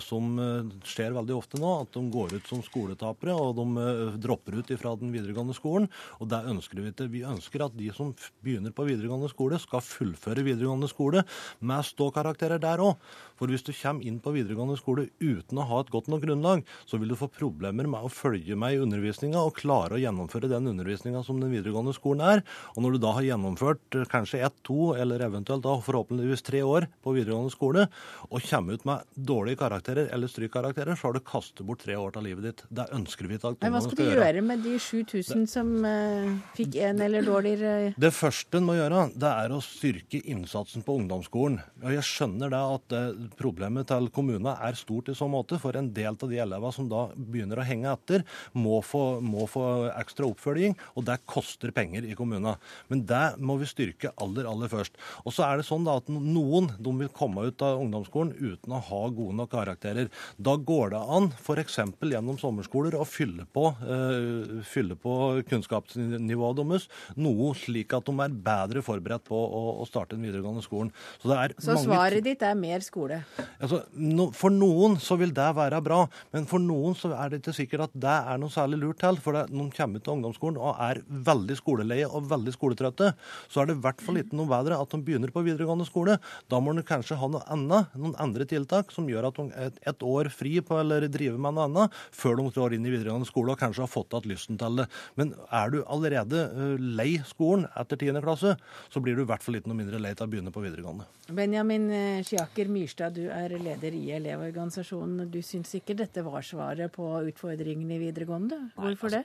som skjer veldig ofte nå, at de går ut som skoletapere og de dropper ut fra den videregående skolen. og det ønsker vi ikke. Vi ønsker at de som begynner på videregående skole, skal fullføre videregående skole med ståkarakterer der òg. For hvis du kommer inn på videregående skole uten å ha et godt nok grunnlag, så vil du få problemer med å følge med i undervisninga og klare å gjennomføre den undervisninga som den videregående skolen er. Og når du da har gjennomført eh, kanskje ett, to eller eventuelt da forhåpentligvis tre år på videregående skole, og kommer ut med dårlige karakterer eller strykkarakterer, så har du kastet bort tre år av livet ditt. Det ønsker vi ikke at ungene skal gjøre. Hva skal du gjøre med de 7000 som uh, fikk en eller dårligere Det første en må gjøre, det er å styrke innsatsen på ungdomsskolen. Og jeg skjønner det at eh, problemet til kommunene er stort i så måte, for en del av de elevene som da begynner å henge etter, må få, må få ekstra oppfølging, og det koster penger i kommunene. Men det må vi styrke aller, aller først. Og så er det sånn da at noen de vil komme ut av ungdomsskolen uten å ha gode nok karakterer. Da går det an f.eks. gjennom sommerskoler å fylle på, uh, fylle på kunnskapsnivået deres noe slik at de er bedre forberedt på å, å starte den videregående skolen. Så, så svaret ditt er mer skole? Altså, no, for noen så vil det være bra, men for noen så er det ikke sikkert at det er noe særlig lurt til. For det, noen kommer til ungdomsskolen og er veldig skoleleie og veldig skoletrøtte, så er det i hvert fall ikke noe bedre at de begynner på videregående skole. Da må de kanskje ha noe annet, noen andre tiltak som gjør at de et, et år fri på eller driver med noe annet før de trår inn i videregående skole og kanskje har fått igjen lysten til det. Men er du allerede lei skolen etter 10. klasse, så blir du i hvert fall ikke noe mindre lei til å begynne på videregående. Benjamin Schiaker Myrstad, du er leder i Elevorganisasjonen. Du syns ikke dette var svaret på utfordringene i videregående? Hvorfor Nei, altså, det?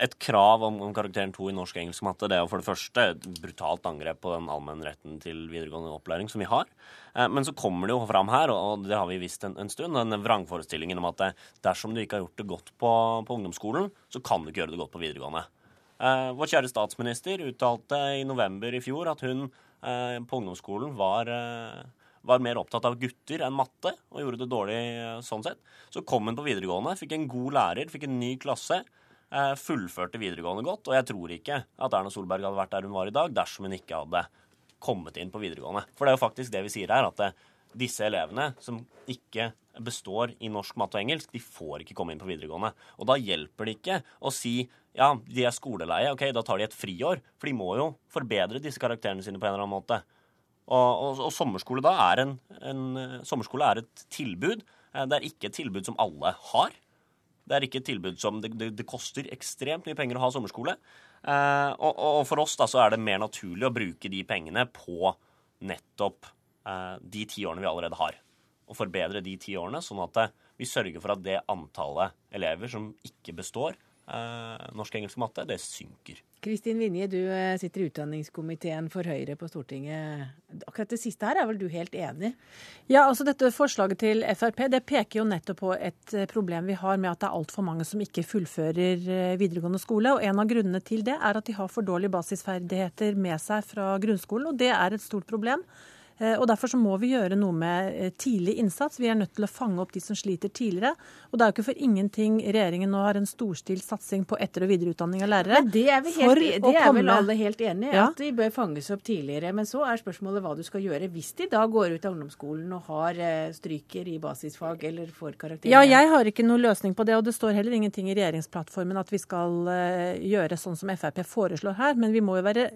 et krav om, om, karakteren 2 i norsk, og engelsk matte det er for det første et brutalt angrep på den allmennretten til videregående opplæring som vi har. Eh, men så kommer det jo fram her, og det har vi visst en, en stund, den vrangforestillingen om at dersom du ikke har gjort det godt på, på, ungdomsskolen, så kan du ikke gjøre det godt på videregående. Eh, vår kjære statsminister uttalte i november i fjor at hun eh, på ungdomsskolen var var mer opptatt av gutter enn matte og gjorde det dårlig sånn sett. Så kom hun på videregående, fikk en god lærer, fikk en ny klasse. Eh, fullførte videregående godt. Og jeg tror ikke at Erna Solberg hadde vært der hun var i dag, dersom hun ikke hadde kommet inn på videregående. For det er jo faktisk det vi sier her, at eh, disse elevene som ikke består i norsk, matte og engelsk, de får ikke komme inn på videregående. Og da hjelper det ikke å si ja, de er skoleleie, ok, da tar de et friår. For de må jo forbedre disse karakterene sine på en eller annen måte. Og, og, og sommerskole da er en, en, sommerskole er et tilbud. Eh, det er ikke et tilbud som alle har. Det er ikke et tilbud som Det, det, det koster ekstremt mye penger å ha sommerskole. Eh, og, og, for oss da så er det mer naturlig å bruke de pengene på nettopp eh, de ti årene vi allerede har. Og forbedre de ti årene, sånn at eh, vi sørger for at det antallet elever som ikke består eh, norsk, engelsk og matte, det synker. Kristin Vinje, du eh, sitter i utdanningskomiteen for Høyre på Stortinget. Akkurat det siste her er vel du helt enig? Ja, altså dette forslaget til Frp det peker jo nettopp på et eh, problem vi har med at det er altfor mange som ikke fullfører eh, videregående skole. Og en av grunnene til det er at de har for dårlige basisferdigheter med seg fra grunnskolen, og det er et stort problem. Eh, og Derfor så må vi gjøre noe med eh, tidlig innsats. Vi er nødt til å fange opp de som sliter tidligere. Og det er jo ikke for ingenting regjeringen nå har en storstilt satsing på etter- og videreutdanning av lærere. Men det er, helt, e- det er vel alle helt enig i, ja. at de bør fanges opp tidligere. Men så er spørsmålet hva du skal gjøre hvis de da går ut av ungdomsskolen og har eh, stryker i basisfag eller får karakterer. Ja, jeg har ikke noen løsning på det, og det står heller ingenting i regjeringsplattformen at vi skal gjøre sånn som Frp foreslår her. Men vi må jo være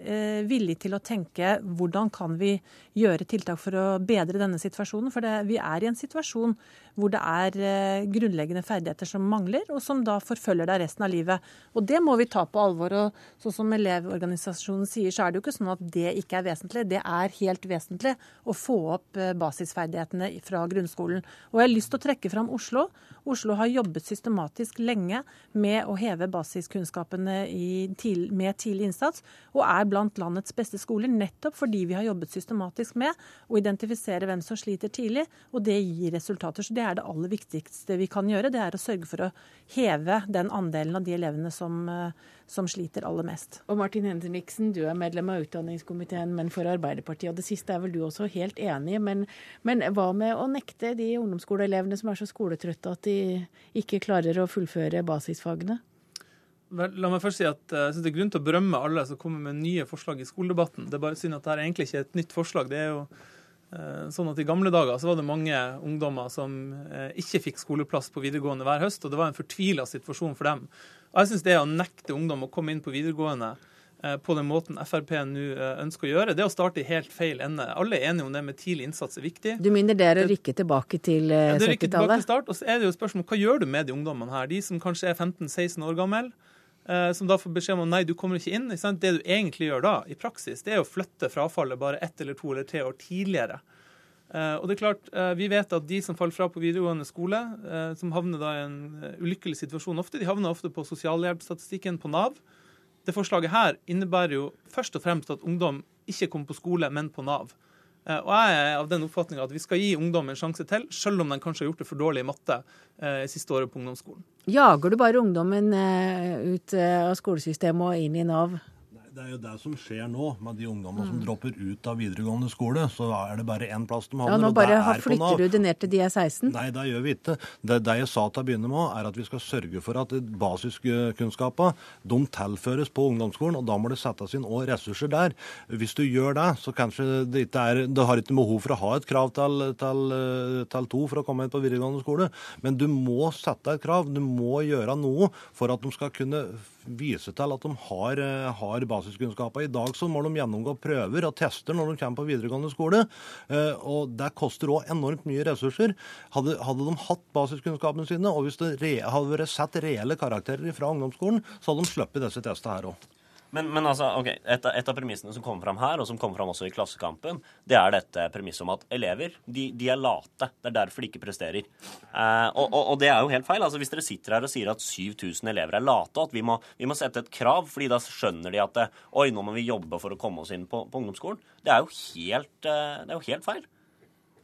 villige til å tenke hvordan kan vi gjøre tiltak for å bedre denne situasjonen. For det, vi er i en situasjon hvor det er eh, grunnleggende ferdigheter som mangler, og som da forfølger deg resten av livet. Og det må vi ta på alvor. Og sånn som Elevorganisasjonen sier, så er det jo ikke sånn at det ikke er vesentlig. Det er helt vesentlig å få opp eh, basisferdighetene fra grunnskolen. Og jeg har lyst til å trekke fram Oslo. Oslo har jobbet systematisk lenge med å heve basiskunnskapene med tidlig innsats, og er blant landets beste skoler nettopp fordi vi har jobbet systematisk med å identifisere hvem som sliter tidlig, og det gir resultater. Så det er det aller viktigste vi kan gjøre. Det er å sørge for å heve den andelen av de elevene som, eh, som sliter aller mest. Og Martin Henriksen, du er medlem av utdanningskomiteen, men for Arbeiderpartiet. Og det siste er vel du også helt enig i. Men, men hva med å nekte de ungdomsskoleelevene som er så skoletrøtte at de ikke klarer å fullføre basisfagene? Vel, la meg først si at eh, jeg synes Det er grunn til å berømme alle som kommer med nye forslag i skoledebatten. Det er bare synd at dette egentlig ikke er et nytt forslag. Det er jo Eh, sånn at I gamle dager så var det mange ungdommer som eh, ikke fikk skoleplass på videregående hver høst, og det var en fortvila situasjon for dem. Og Jeg synes det å nekte ungdom å komme inn på videregående eh, på den måten Frp nå ønsker å gjøre, det er å starte i helt feil ende. Alle er enige om det med tidlig innsats er viktig. Du minner det er å rykke tilbake til 70-tallet? Ja, Og så er det jo spørsmål hva gjør du med de ungdommene her? De som kanskje er 15-16 år gamle som da får beskjed om nei, du kommer ikke inn. Ikke det du egentlig gjør da, i praksis, det er å flytte frafallet bare ett eller to eller tre år tidligere. Eh, og det er klart, eh, Vi vet at de som faller fra på videregående skole, som havner da i en ulykkelig situasjon ofte, de havner ofte på sosialhjelpsstatistikken på Nav. Det forslaget her innebærer jo først og fremst at ungdom ikke kommer på skole, men på Nav. Eh, Og jeg er av den oppfatninga at vi skal gi ungdom en sjanse til, selv om de kanskje har gjort det for dårlig i matte eh, siste året på ungdomsskolen. Jager du bare ungdommen eh, ut eh, av skolesystemet og inn i Nav? Det er jo det som skjer nå, med de ungdommene som dropper ut av videregående skole. Så er det bare én plass de havner, Ja, nå bare er flytter du det ned til de er 16? Nei, det gjør vi ikke. Det, det jeg sa til å begynne med, er at vi skal sørge for at basiskunnskapene tilføres på ungdomsskolen, og da må det settes inn også ressurser der. Hvis du gjør det, så kanskje det ikke er Du har ikke behov for å ha et krav til, til, til to for å komme inn på videregående skole, men du må sette et krav. Du må gjøre noe for at de skal kunne vise til at de har, eh, har basiskunnskaper. I dag så må de gjennomgå prøver og tester når de kommer på videregående skole. eh, Og det koster òg enormt mye ressurser. Hadde, hadde de hatt basiskunnskapene sine, og hvis det re, hadde vært sett reelle karakterer fra ungdomsskolen, så hadde de sluppet disse testene her òg. Men, men altså, ok, et, et av premissene som kommer fram her, og som kommer fram også i Klassekampen, det er dette premisset om at elever de, de er late. Det er derfor de ikke presterer. Eh, og, og, og det er jo helt feil. altså Hvis dere sitter her og sier at 7000 elever er late, og at vi må, vi må sette et krav, fordi da skjønner de at oi, nå må vi jobbe for å komme oss inn på, på ungdomsskolen, det er jo helt, eh, det er jo helt feil.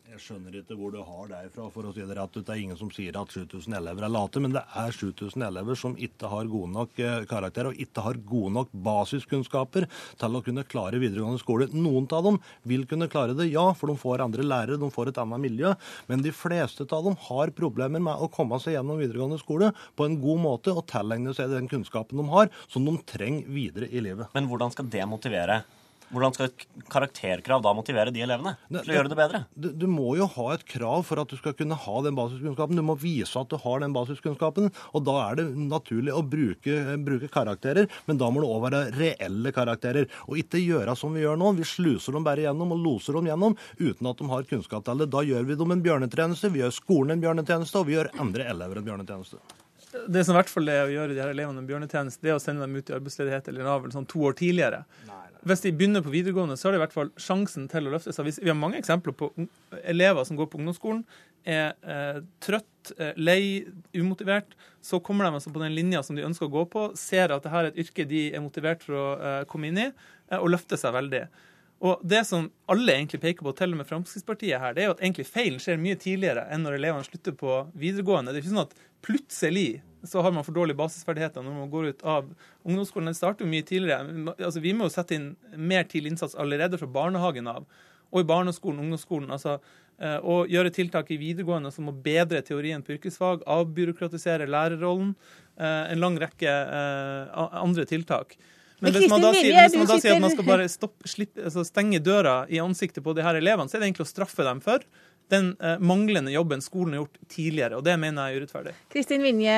Jeg skjønner ikke hvor du har det ifra, for å si det rett ut. Det er ingen som sier at 7000 elever er late, men det er 7000 elever som ikke har gode nok karakter karakterer og ikke har gode nok basiskunnskaper til å kunne klare videregående skole. Noen av dem vil kunne klare det, ja, for de får andre lærere, de får et annet miljø, men de fleste av dem har problemer med å komme seg gjennom videregående skole på en god måte og tilegne seg den kunnskapen de har, som de trenger videre i livet. Men hvordan skal det motivere? Hvordan skal et karakterkrav da motivere de elevene til å gjøre det bedre? Du, du må jo ha et krav for at du skal kunne ha den basiskunnskapen. Du må vise at du har den basiskunnskapen, og da er det naturlig å bruke, bruke karakterer. Men da må det òg være reelle karakterer, og ikke gjøre som vi gjør nå. Vi sluser dem bare gjennom og loser dem gjennom uten at de har kunnskap til det. Da gjør vi dem en bjørnetjeneste, vi gjør skolen en bjørnetjeneste, og vi gjør andre elever en bjørnetjeneste. Det som i hvert fall er å gjøre de her elevene en bjørnetjeneste, det er å sende dem ut i arbeidsledighet eller Nav sånn to år tidligere. Hvis de begynner på videregående, så har de i hvert fall sjansen til å løfte seg. Vi har mange eksempler på elever som går på ungdomsskolen, er eh, trøtt, eh, lei, umotivert. Så kommer de altså på den linja som de ønsker å gå på, ser at dette er et yrke de er motivert for å eh, komme inn i, eh, og løfter seg veldig. Og det som alle egentlig peker på, til og med Fremskrittspartiet her, det er jo at egentlig feilen skjer mye tidligere enn når elevene slutter på videregående. Det er ikke sånn at plutselig så har man for dårlige basisferdigheter når man går ut av ungdomsskolen. Det starter jo mye tidligere. Altså, vi må jo sette inn mer tidlig innsats allerede fra barnehagen av, og i barneskolen, ungdomsskolen. altså eh, og gjøre tiltak i videregående som å bedre teorien på yrkesfag, avbyråkratisere lærerrollen, eh, en lang rekke eh, andre tiltak. Men hvis man da sier, hvis man da sier at man skal bare stoppe, slippe, altså stenge døra i ansiktet på de her elevene, så er det egentlig å straffe dem for den eh, manglende jobben skolen har gjort tidligere. Og det mener jeg er urettferdig. Kristin Vinje,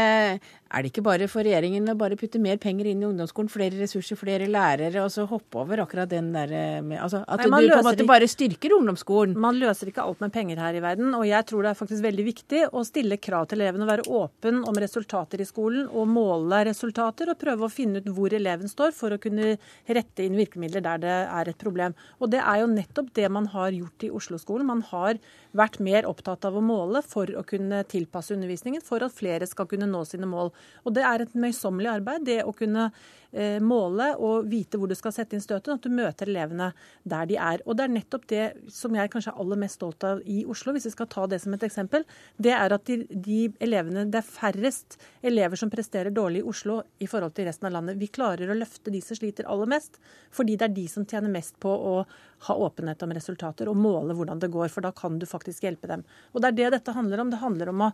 er det ikke bare for regjeringen å bare putte mer penger inn i ungdomsskolen, flere ressurser, flere lærere, og så hoppe over akkurat den der eh, med altså, At Nei, du på en måte ikke- bare styrker ungdomsskolen? Man løser ikke alt med penger her i verden, og jeg tror det er faktisk veldig viktig å stille krav til elevene, være åpen om resultater i skolen og måle resultater, og prøve å finne ut hvor eleven står for å kunne rette inn virkemidler der det er et problem. Og det er jo nettopp det man har gjort i Oslo-skolen. Man har vært mer opptatt av å måle for å kunne tilpasse undervisningen, for at flere skal kunne nå sine mål. Og det er et møysommelig arbeid, det å kunne eh, måle og vite hvor du skal sette inn støtet, at du møter elevene der de er. Og det er nettopp det som jeg kanskje er aller mest stolt av i Oslo, hvis vi skal ta det som et eksempel. Det er at de, de elevene, det er færrest elever som presterer dårlig i Oslo i forhold til resten av landet. Vi klarer å løfte de som sliter aller mest, fordi det er de som tjener mest på å ha åpenhet om resultater og måle hvordan det går, for da kan du faktisk hjelpe dem. Og det er det dette handler om. Det handler om å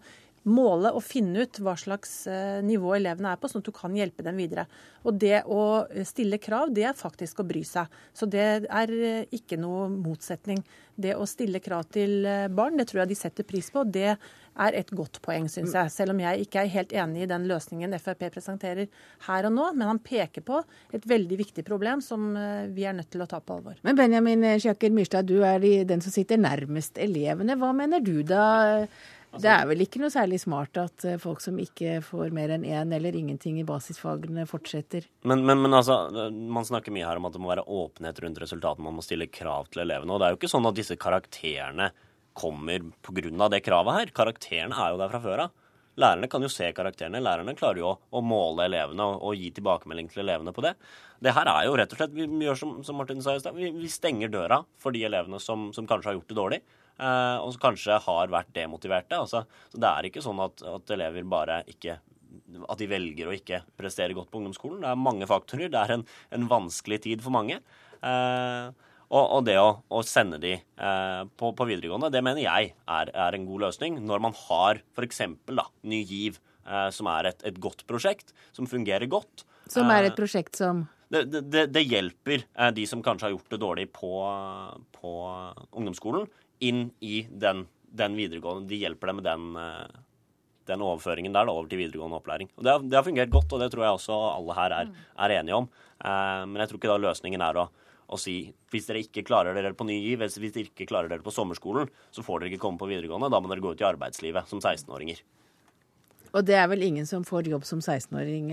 måle og finne ut hva slags eh, nivå elevene er på, sånn at du kan hjelpe dem videre. Og det å stille krav, det er faktisk å bry seg. Så det er eh, ikke noe motsetning. Det å stille krav til eh, barn, det tror jeg de setter pris på. Det er et godt poeng, syns jeg. Selv om jeg ikke er helt enig i den løsningen Frp presenterer her og nå. Men han peker på et veldig viktig problem som eh, vi er nødt til å ta på alvor. Men Benjamin Sjakker Myrstad, du er den som sitter nærmest elevene. Hva mener du da? Det er vel ikke noe særlig smart at eh, folk som ikke får mer enn én eller ingenting i basisfagene, fortsetter? Men, men, men altså, man snakker mye her om at det må være åpenhet rundt resultatene. Man må stille krav til elevene. Og det er jo ikke sånn at disse karakterene kommer pga. det kravet her. Karakterene er jo der fra før av. Lærerne kan jo se karakterene. Lærerne klarer jo å, måle elevene og, og, gi tilbakemelding til elevene på det. Det her er jo rett og slett Vi gjør som, som Martin sa i stad. Vi, vi, stenger døra for de elevene som, som kanskje har gjort det dårlig. Eh, og som kanskje har vært demotiverte. Altså, så det er ikke sånn at, at elever bare ikke at de velger å ikke prestere godt på ungdomsskolen. Det er mange faktorer. Det er en, en vanskelig tid for mange. Eh, og, og det å, å, sende de eh, på, på, videregående, det mener jeg er, er en god løsning. Når man har f.eks. Ny GIV, eh, som er et, et, godt prosjekt, som fungerer godt. Som er et eh, prosjekt som det, det, det, hjelper eh, de som kanskje har gjort det dårlig på, på ungdomsskolen, inn i den, den, videregående. De hjelper dem med den, eh, den overføringen der da, over til videregående opplæring. Og det har, det har, fungert godt, og det tror jeg også alle her er, er enige om. men jeg tror ikke da løsningen er å å, si hvis dere ikke klarer dere på Ny GIV, hvis dere ikke klarer dere på sommerskolen, så får dere ikke komme på videregående. Da må dere gå ut i arbeidslivet som 16-åringer. Og det er vel ingen som får jobb som 16-åring,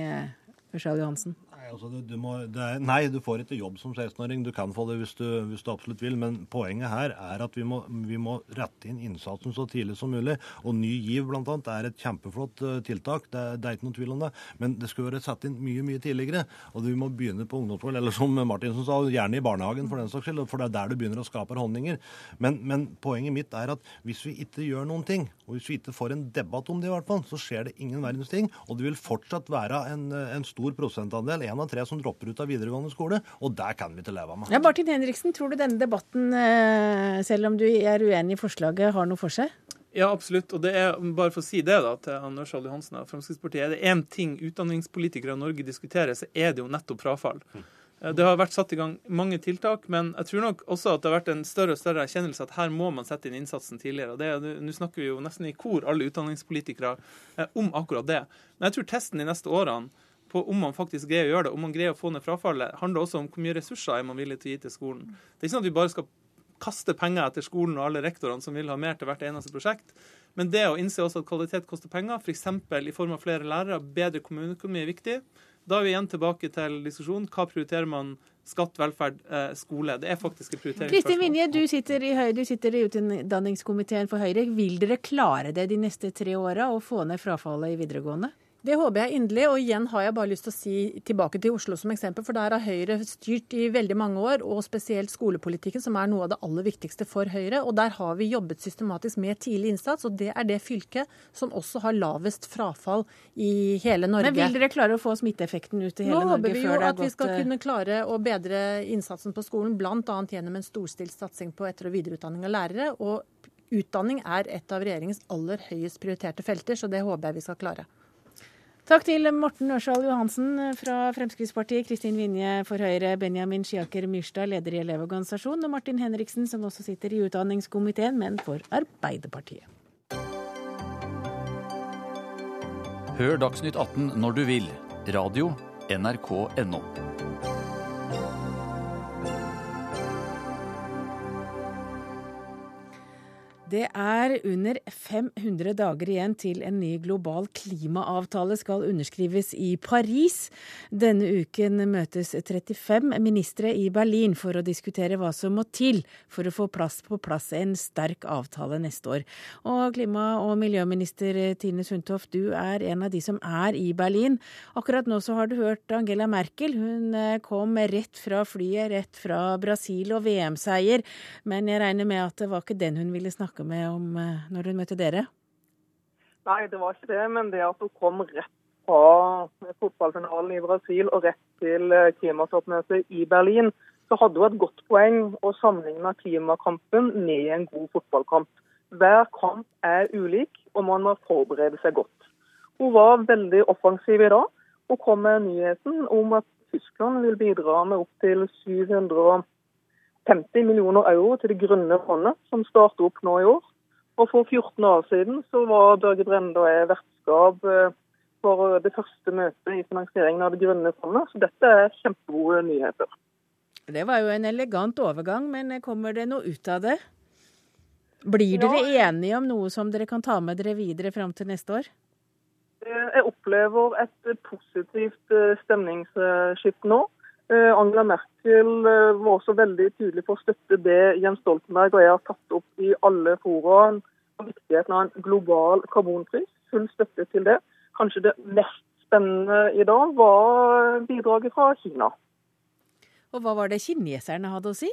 Ørsal Johansen? Altså, du, du må, er, nei, du får ikke jobb som 16-åring. Du kan få det hvis du, hvis du, absolutt vil. Men poenget her er at vi må, vi må, rette inn innsatsen så tidlig som mulig. Og Ny GIV annet, er et kjempeflott uh, tiltak. Det, det, er ikke noen tvil om det. Men det skulle vært satt inn mye mye tidligere. Og vi må begynne på ungdomsskolen, eller som Martinsen sa, gjerne i barnehagen for den saks skyld. For det er der du begynner å skape holdninger. Men, men poenget mitt er at hvis vi ikke gjør noen ting, og hvis vi ikke får en debatt om det i hvert fall, så skjer det ingen verdens ting. Og det vil fortsatt være en, en stor prosentandel. En av tre som dropper ut av videregående skole, og det kan vi ikke leve med. Ja, Martin Henriksen, tror du denne debatten, eh, selv om du er uenig i forslaget, har noe for seg? Ja, absolutt. Og det er, bare for å si det da, til Anders Ørsal Johansen og Fremskrittspartiet, er det én ting utdanningspolitikere i Norge diskuterer, så er det jo nettopp frafall. Mm. Det har vært satt i gang mange tiltak, men jeg tror nok også at det har vært en større og større erkjennelse at her må man sette inn innsatsen tidligere. Nå snakker vi jo nesten i kor, alle utdanningspolitikere, eh, om akkurat det. Men jeg tror testen de neste årene på om man faktisk greier å gjøre det, om man greier å få ned frafallet, handler også om hvor mye ressurser er man villig til å gi til skolen. Det er ikke sånn at vi bare skal kaste penger etter skolen og alle rektorene som vil ha mer til hvert eneste prosjekt. Men det å innse også at kvalitet koster penger, f.eks. i form av flere lærere, bedre kommuneøkonomi er viktig. Da er vi igjen tilbake til diskusjonen. Hva prioriterer man? Skatt, velferd, eh, skole. Det er faktisk et prioriteringsspørsmål. Kristin Vinje, du sitter i Høyre, du sitter i utdanningskomiteen for Høyre. Vil dere klare det de neste tre åra, å få ned frafallet i videregående? Det håper jeg inderlig. Og igjen har jeg bare lyst til å si tilbake til Oslo som eksempel. For der har Høyre styrt i veldig mange år, og spesielt skolepolitikken, som er noe av det aller viktigste for Høyre. Og der har vi jobbet systematisk med tidlig innsats, og det er det fylket som også har lavest frafall i hele Norge. Men vil dere klare å få smitteeffekten ut i hele Nå Norge? Nå håper vi jo at vi skal eh, kunne klare å bedre innsatsen på skolen, bl.a. gjennom en storstilt satsing på etter- og videreutdanning av lærere. og Utdanning er et av regjeringens aller høyest prioriterte felter, så det håper jeg vi skal klare. Takk til Morten Ørsal Johansen fra Fremskrittspartiet, Kristin Vinje for Høyre, Benjamin Skiaker Myrstad, leder i Elevorganisasjonen, og Martin Henriksen, som også sitter i utdanningskomiteen, men for Arbeiderpartiet. Hør Dagsnytt 18 når du vil. Radio NRK.no. Det er under 500 dager igjen til en ny global klimaavtale skal underskrives i Paris. Denne uken møtes 35 ministre i Berlin for å diskutere hva som må til for å få plass på plass en sterk avtale neste år. Og klima- og miljøminister Tine Sundtoft, du er en av de som er i Berlin. Akkurat nå så har du hørt Angela Merkel. Hun eh, kom rett fra flyet, rett fra Brasil og VM-seier. Men jeg regner med at det var ikke den hun ville snakke snakke med om eh, når hun møtte dere? Nei, det var ikke det. Men det at hun kom rett fra fotballfinalen i Brasil og rett til eh, klimatoppmøtet i Berlin, så hadde hun et godt poeng å sammenligne klimakampen med en god fotballkamp. Hver kamp er ulik, og man må forberede seg godt. Hun var veldig offensiv i dag og kom med nyheten om at Tyskland vil bidra med opptil 700 50 millioner euro til Det grønne fondet, som starter opp nå i år. Og For 14 år siden så var Børge Brende og jeg vertskap eh, for det første møtet i finansieringen av Det grønne fondet. Så dette er kjempegode nyheter. Det var jo en elegant overgang, men kommer det noe ut av det? Blir dere ja. enige om noe som dere kan ta med dere videre fram til neste år? Eh, jeg opplever et positivt stemningsskift nå. Eh, Angela Merkel eh, var også veldig tydelig på å støtte det Jens Stoltenberg og jeg har tatt opp i alle fora viktigheten av en global karbonpris. Full støtte til det. Kanskje det mest spennende i dag var bidraget fra Kina. Og hva var det kineserne hadde å si?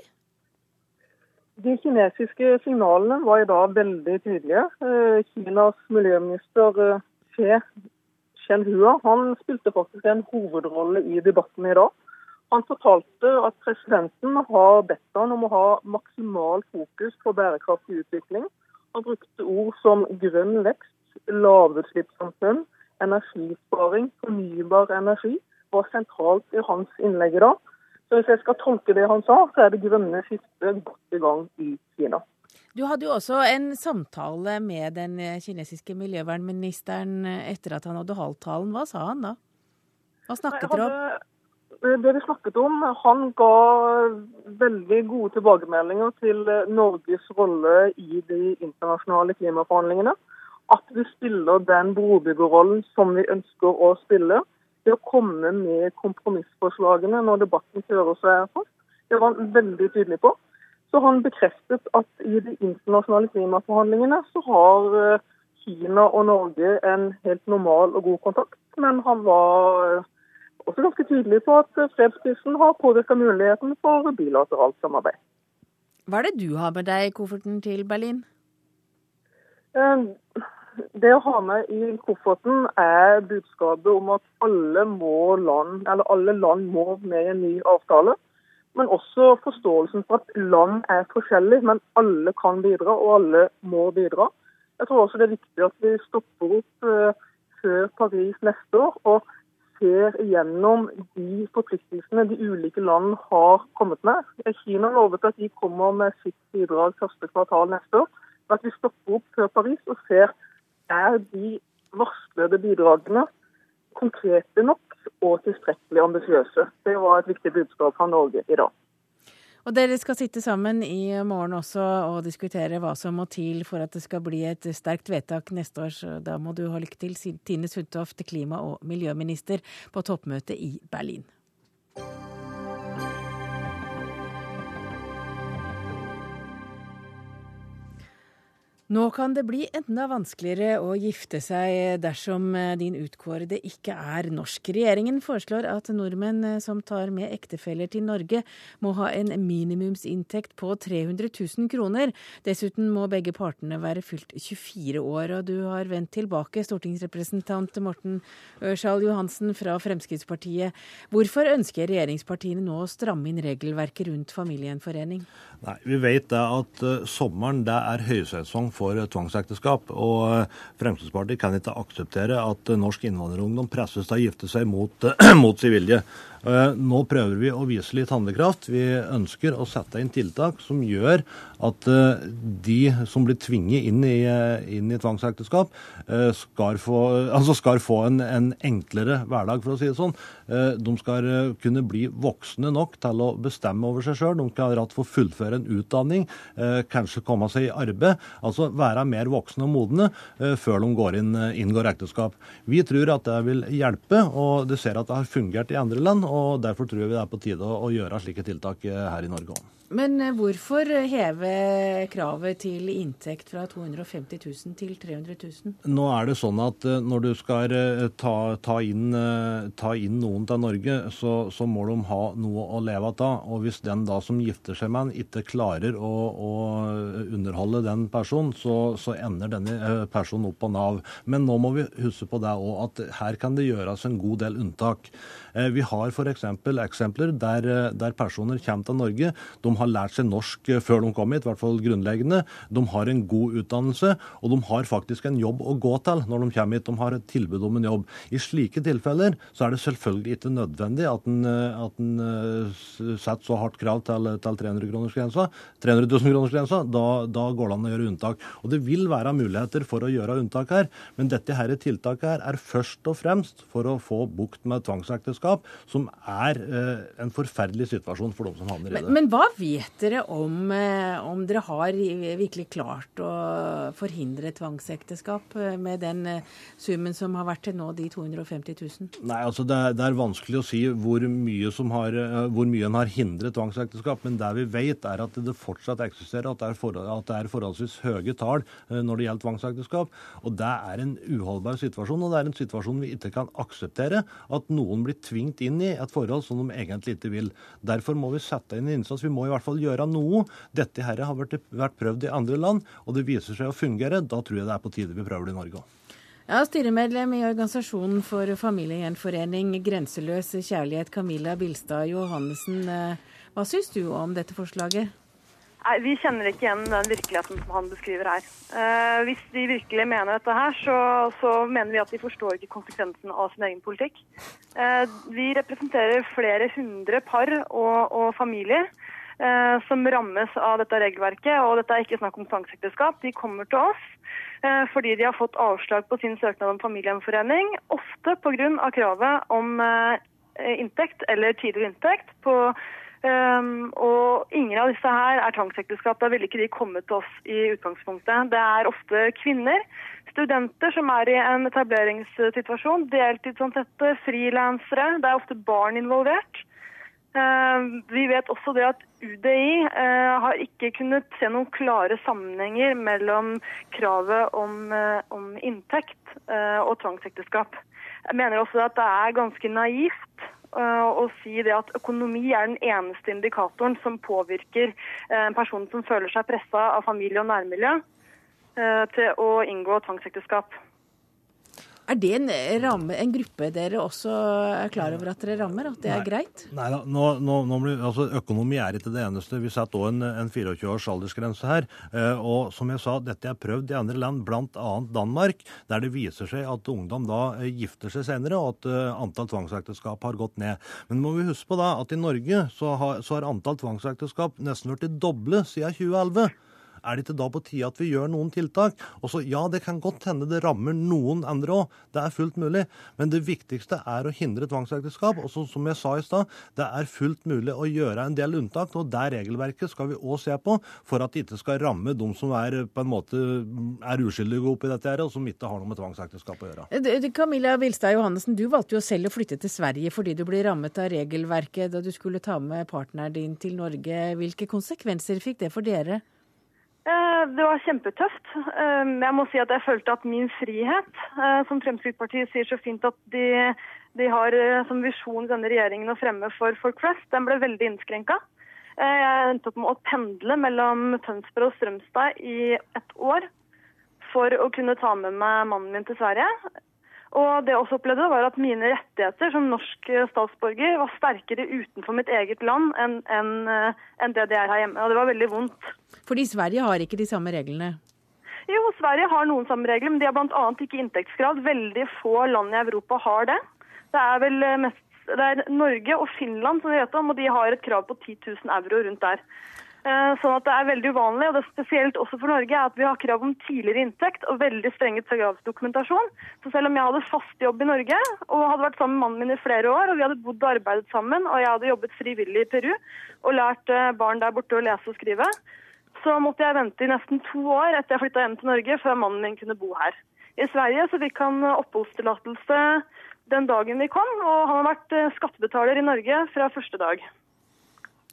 De kinesiske signalene var i dag veldig tydelige. Eh, Kinas miljøminister Xie Shenhua han spilte faktisk en hovedrolle i debatten i dag. Han fortalte at presidenten har bedt han om å ha maksimal fokus på bærekraftig utvikling. Han brukte ord som grønn vekst, lavutslippssamfunn, energisparing, fornybar energi var sentralt i hans innlegg i dag. Så hvis jeg skal tolke det han sa, så er det grønne skiftet godt i gang i Kina. Du hadde jo også en samtale med den kinesiske miljøvernministeren etter at han hadde holdt talen. Hva sa han da? Hva snakket dere om? Det vi snakket om, Han ga veldig gode tilbakemeldinger til Norges rolle i de internasjonale klimaforhandlingene. At vi spiller den brobyggerrollen som vi ønsker å spille til å komme med kompromissforslagene når debatten fører seg fast. Det var han veldig tydelig på. Så han bekreftet at i de internasjonale klimaforhandlingene så har eh, Kina og Norge en helt normal og god kontakt. Men han var eh, også ganske tydelig på at eh, fredsprisen har påvirka muligheten for bilateralt samarbeid. Hva er det du har med deg i kofferten til Berlin? Det å ha med i kofferten er budskapet om at alle, land, alle land må med i en ny avtale. Men også forståelsen for at land er forskjellige, men alle kan bidra, og alle må bidra. Jeg tror også det er viktig at vi stopper opp uh, før Paris neste år og ser igjennom de forpliktelsene de ulike land har kommet med. Kina lovet at de kommer med sitt bidrag første kvartal neste år. Men at vi stopper opp før Paris og ser er de varslede bidragene konkrete nok og tilstrekkelig ambisiøse. Det var et viktig budskap fra Norge i dag. Og Dere skal sitte sammen i morgen også og diskutere hva som må til for at det skal bli et sterkt vedtak neste år. Så da må du ha lykke til, Tine Sundtoft, klima- og miljøminister, på toppmøtet i Berlin. Nå kan det bli enda vanskeligere å gifte seg dersom eh, din utkårede ikke er norsk. Regjeringen foreslår at nordmenn eh, som tar med ektefeller til Norge, må ha en minimumsinntekt på 300 000 kroner. Dessuten må begge partene være fylt 24 år. Og du har vendt tilbake, stortingsrepresentant Morten Ørsal Johansen fra Fremskrittspartiet. Hvorfor ønsker regjeringspartiene nå å stramme inn regelverket rundt familiegjenforening? Nei, Vi vet at sommeren det er høysesong for tvangsekteskap. Og eh, Fremskrittspartiet kan ikke akseptere at norsk innvandrerungdom presses til å gifte seg mot, mot sin vilje. Eh, nå prøver vi å vise litt handlekraft. Vi ønsker å sette inn tiltak som gjør at de som blir tvinget inn i, inn i tvangsekteskap, skal få, altså skal få en, en, enklere hverdag, for å si det sånn. De skal kunne bli voksne nok til å bestemme over seg sjøl. De skal rett få fullføre en utdanning, kanskje komme seg i arbeid. Altså være mer voksne og modne eh, før de går inn, eh, inngår ekteskap. Vi tror at det vil hjelpe, og det ser at det har fungert i andre land. og Derfor tror vi det er på tide å gjøre slike tiltak eh, her i Norge òg. Men hvorfor heve kravet til inntekt fra 250 000 til 300 000? Nå er det sånn at når du skal ta, ta, inn, ta inn, noen til Norge, så, så, må de ha noe å leve av. Og hvis den da som gifter seg med en, ikke klarer å, å underholde den personen, så, så, ender denne eh, personen opp på Nav. Men nå må vi huske på det òg, at her kan det gjøres en god del unntak. Eh, vi har f.eks. eksempler der, eh, der, personer kommer til Norge. De har lært seg norsk før de kom hit, i hvert fall grunnleggende. De har en god utdannelse, og de har faktisk en jobb å gå til når de kommer hit. De har et tilbud om en jobb. I slike tilfeller så er det selvfølgelig ikke nødvendig at en, at en setter så hardt krav til, til 300 kronersgrensa. 300 000 kronersgrensa, da, da går det an å gjøre unntak. Og Det vil være muligheter for å gjøre unntak her, men dette her tiltaket her er først og fremst for å få bukt med tvangsekteskap, som er eh, en forferdelig situasjon for dem som havner i det. Men, men hva vil vet dere om, eh, om dere har virkelig klart å forhindre tvangsekteskap eh, med den eh, summen som har vært til nå, de 250 000? Nei, altså det er, det er vanskelig å si hvor mye, har, hvor mye en har hindret tvangsekteskap. Men det vi vet, er at det fortsatt eksisterer, at det er, for, at det er forholdsvis høye tall når det gjelder tvangsekteskap. Og det er en uholdbar situasjon, og det er en situasjon vi ikke kan akseptere. At noen blir tvingt inn i et forhold som de egentlig ikke vil. Derfor må vi sette inn innsats. Vi må i hvert fall gjøre noe. Dette her har vært, vært prøvd i andre land, og det viser seg å fungere. Da tror jeg det er på tide vi prøver det i Norge òg. Ja, Styremedlem i Organisasjonen for familiegjenforening Grenseløs kjærlighet, Camilla Bilstad Johannessen. Eh, hva syns du om dette forslaget? Nei, Vi kjenner ikke igjen den virkeligheten som han beskriver her. Eh, hvis de virkelig mener dette her, så, så, mener vi at de forstår ikke konsekvensen av sin egen politikk. Eh, vi representerer flere hundre par og, og familier eh, som rammes av dette regelverket. Og dette er ikke snakk om tvangsekteskap. De kommer til oss eh, fordi de har fått avslag på sin søknad om familiegjenforening, ofte pga. kravet om eh, inntekt eller tidligere inntekt på Um, og ingen av disse her er tvangsekteskap. Da ville ikke de kommet til oss i utgangspunktet. Det er ofte kvinner, studenter som er i en etableringssituasjon, deltidsansatte, frilansere. Det er ofte barn involvert. Uh, vi vet også det at UDI uh, har ikke kunnet se noen klare sammenhenger mellom kravet om, uh, om inntekt og tvangsekteskap. Jeg mener også at det er ganske naivt å eh, si det at økonomi er den eneste indikatoren som påvirker eh, en person som føler seg pressa av familie og nærmiljø eh, til å inngå tvangsekteskap. Er det en, ramme, en, gruppe dere også er klar over at dere rammer? At det nei, er greit? Nei da. Nå, nå, nå blir, altså, økonomi er ikke det eneste. Vi setter òg en, en 24 års aldersgrense her. Eh, og som jeg sa, dette er prøvd i andre land, bl.a. Danmark, der det viser seg at ungdom da eh, gifter seg senere, og at antall tvangsekteskap har gått ned. Men må vi huske på da at i Norge så har, så har antall tvangsekteskap nesten blitt doble siden 2011 er det ikke da på tide at vi gjør noen tiltak? Og så, Ja, det kan godt hende det rammer noen andre òg, det er fullt mulig. Men det viktigste er å hindre tvangsekteskap. Og så, som jeg sa i stad, det er fullt mulig å gjøre en del unntak. Og det regelverket skal vi òg se på, for at det ikke skal ramme de som er på en måte er uskyldige oppi dette, her, og som ikke har noe med tvangsekteskap å gjøre. Eh, Camilla Wilstad Johannessen, du valgte jo selv å flytte til Sverige fordi du ble rammet av regelverket da du skulle ta med partneren din til Norge. Hvilke konsekvenser fikk det for dere? Eh, det var kjempetøft. Eh, jeg må si at jeg følte at min frihet, eh, som Fremskrittspartiet sier så fint at de, de har som visjon denne regjeringen å fremme for folk flest, den ble veldig innskrenka. Jeg endte opp med å pendle mellom Tønsberg og Strømstad i et år for å kunne ta med meg mannen min til Sverige. Og det jeg også opplevde, var at mine rettigheter som norsk statsborger var sterkere utenfor mitt eget land enn en, en det det er her hjemme. Og det var veldig vondt. Fordi Sverige har ikke de samme reglene? Jo, Sverige har noen samme regler, men de har bl.a. ikke inntektsgrad. Veldig få land i Europa har det. Det er vel mest det er Norge og Finland som vi vet om, og de har et krav på 10 000 euro rundt der. Eh, sånn at Det er veldig uvanlig, og det er spesielt også for Norge, er at vi har krav om tidligere inntekt og veldig strenge gravsdokumentasjon. Så selv om jeg hadde fast jobb i Norge og hadde vært sammen med mannen min i flere år, og vi hadde bodd og arbeidet sammen, og jeg hadde jobbet frivillig i Peru og lært eh, barn der borte å lese og skrive, så måtte jeg vente i nesten to år etter jeg flytta hjem til Norge, før mannen min kunne bo her. I Sverige så fikk han oppholdstillatelse den dagen vi kom, og han har vært eh, skattebetaler i Norge fra første dag.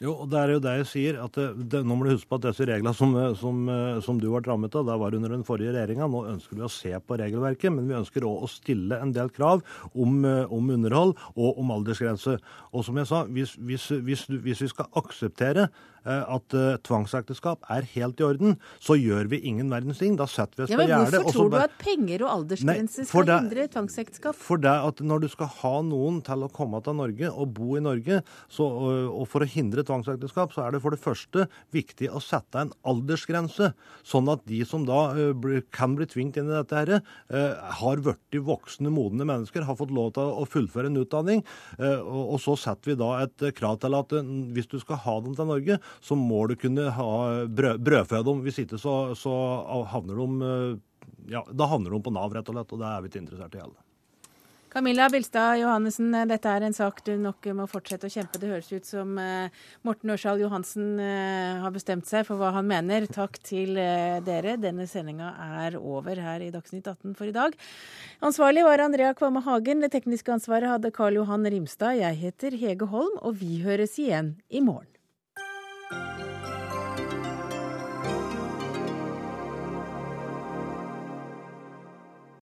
Jo, og det er jo det jeg sier. at det, det, Nå må du huske på at disse reglene som, som, som du ble rammet av, det var under den forrige regjeringa. Nå ønsker vi å se på regelverket, men vi ønsker òg å stille en del krav om, om, underhold og om aldersgrense. Og som jeg sa, hvis, hvis, hvis, hvis vi skal akseptere Eh, at uh, tvangsekteskap er helt i orden, så gjør vi ingen verdens ting. Da setter vi oss ja, på gjerdet. Hvorfor tror du at penger og aldersgrenser skal det, hindre tvangsekteskap? For det at når du skal ha noen til å komme til Norge og bo i Norge, så, og, for å hindre tvangsekteskap, så er det for det første viktig å sette en aldersgrense, sånn at de som da uh, kan bli tvingt inn i dette her, har blitt voksne, modne mennesker, har fått lov til å fullføre en utdanning. Og, og, så setter vi da et krav til at hvis du skal ha dem til Norge, så må du kunne ha brød, brødfø dem. Hvis ikke så, så havner de ja, da havner de på Nav, rett og slett, og det er vi ikke interessert i heller. Camilla Bilstad Johannessen, dette er en sak du nok må fortsette å kjempe. Det høres ut som eh, Morten Ørsal Johansen eh, har bestemt seg for hva han mener. Takk til eh, dere. Denne sendinga er over her i Dagsnytt 18 for i dag. Ansvarlig var Andrea Kvamme Hagen. Det tekniske ansvaret hadde Karl Johan Rimstad. Jeg heter Hege Holm, og vi høres igjen i morgen.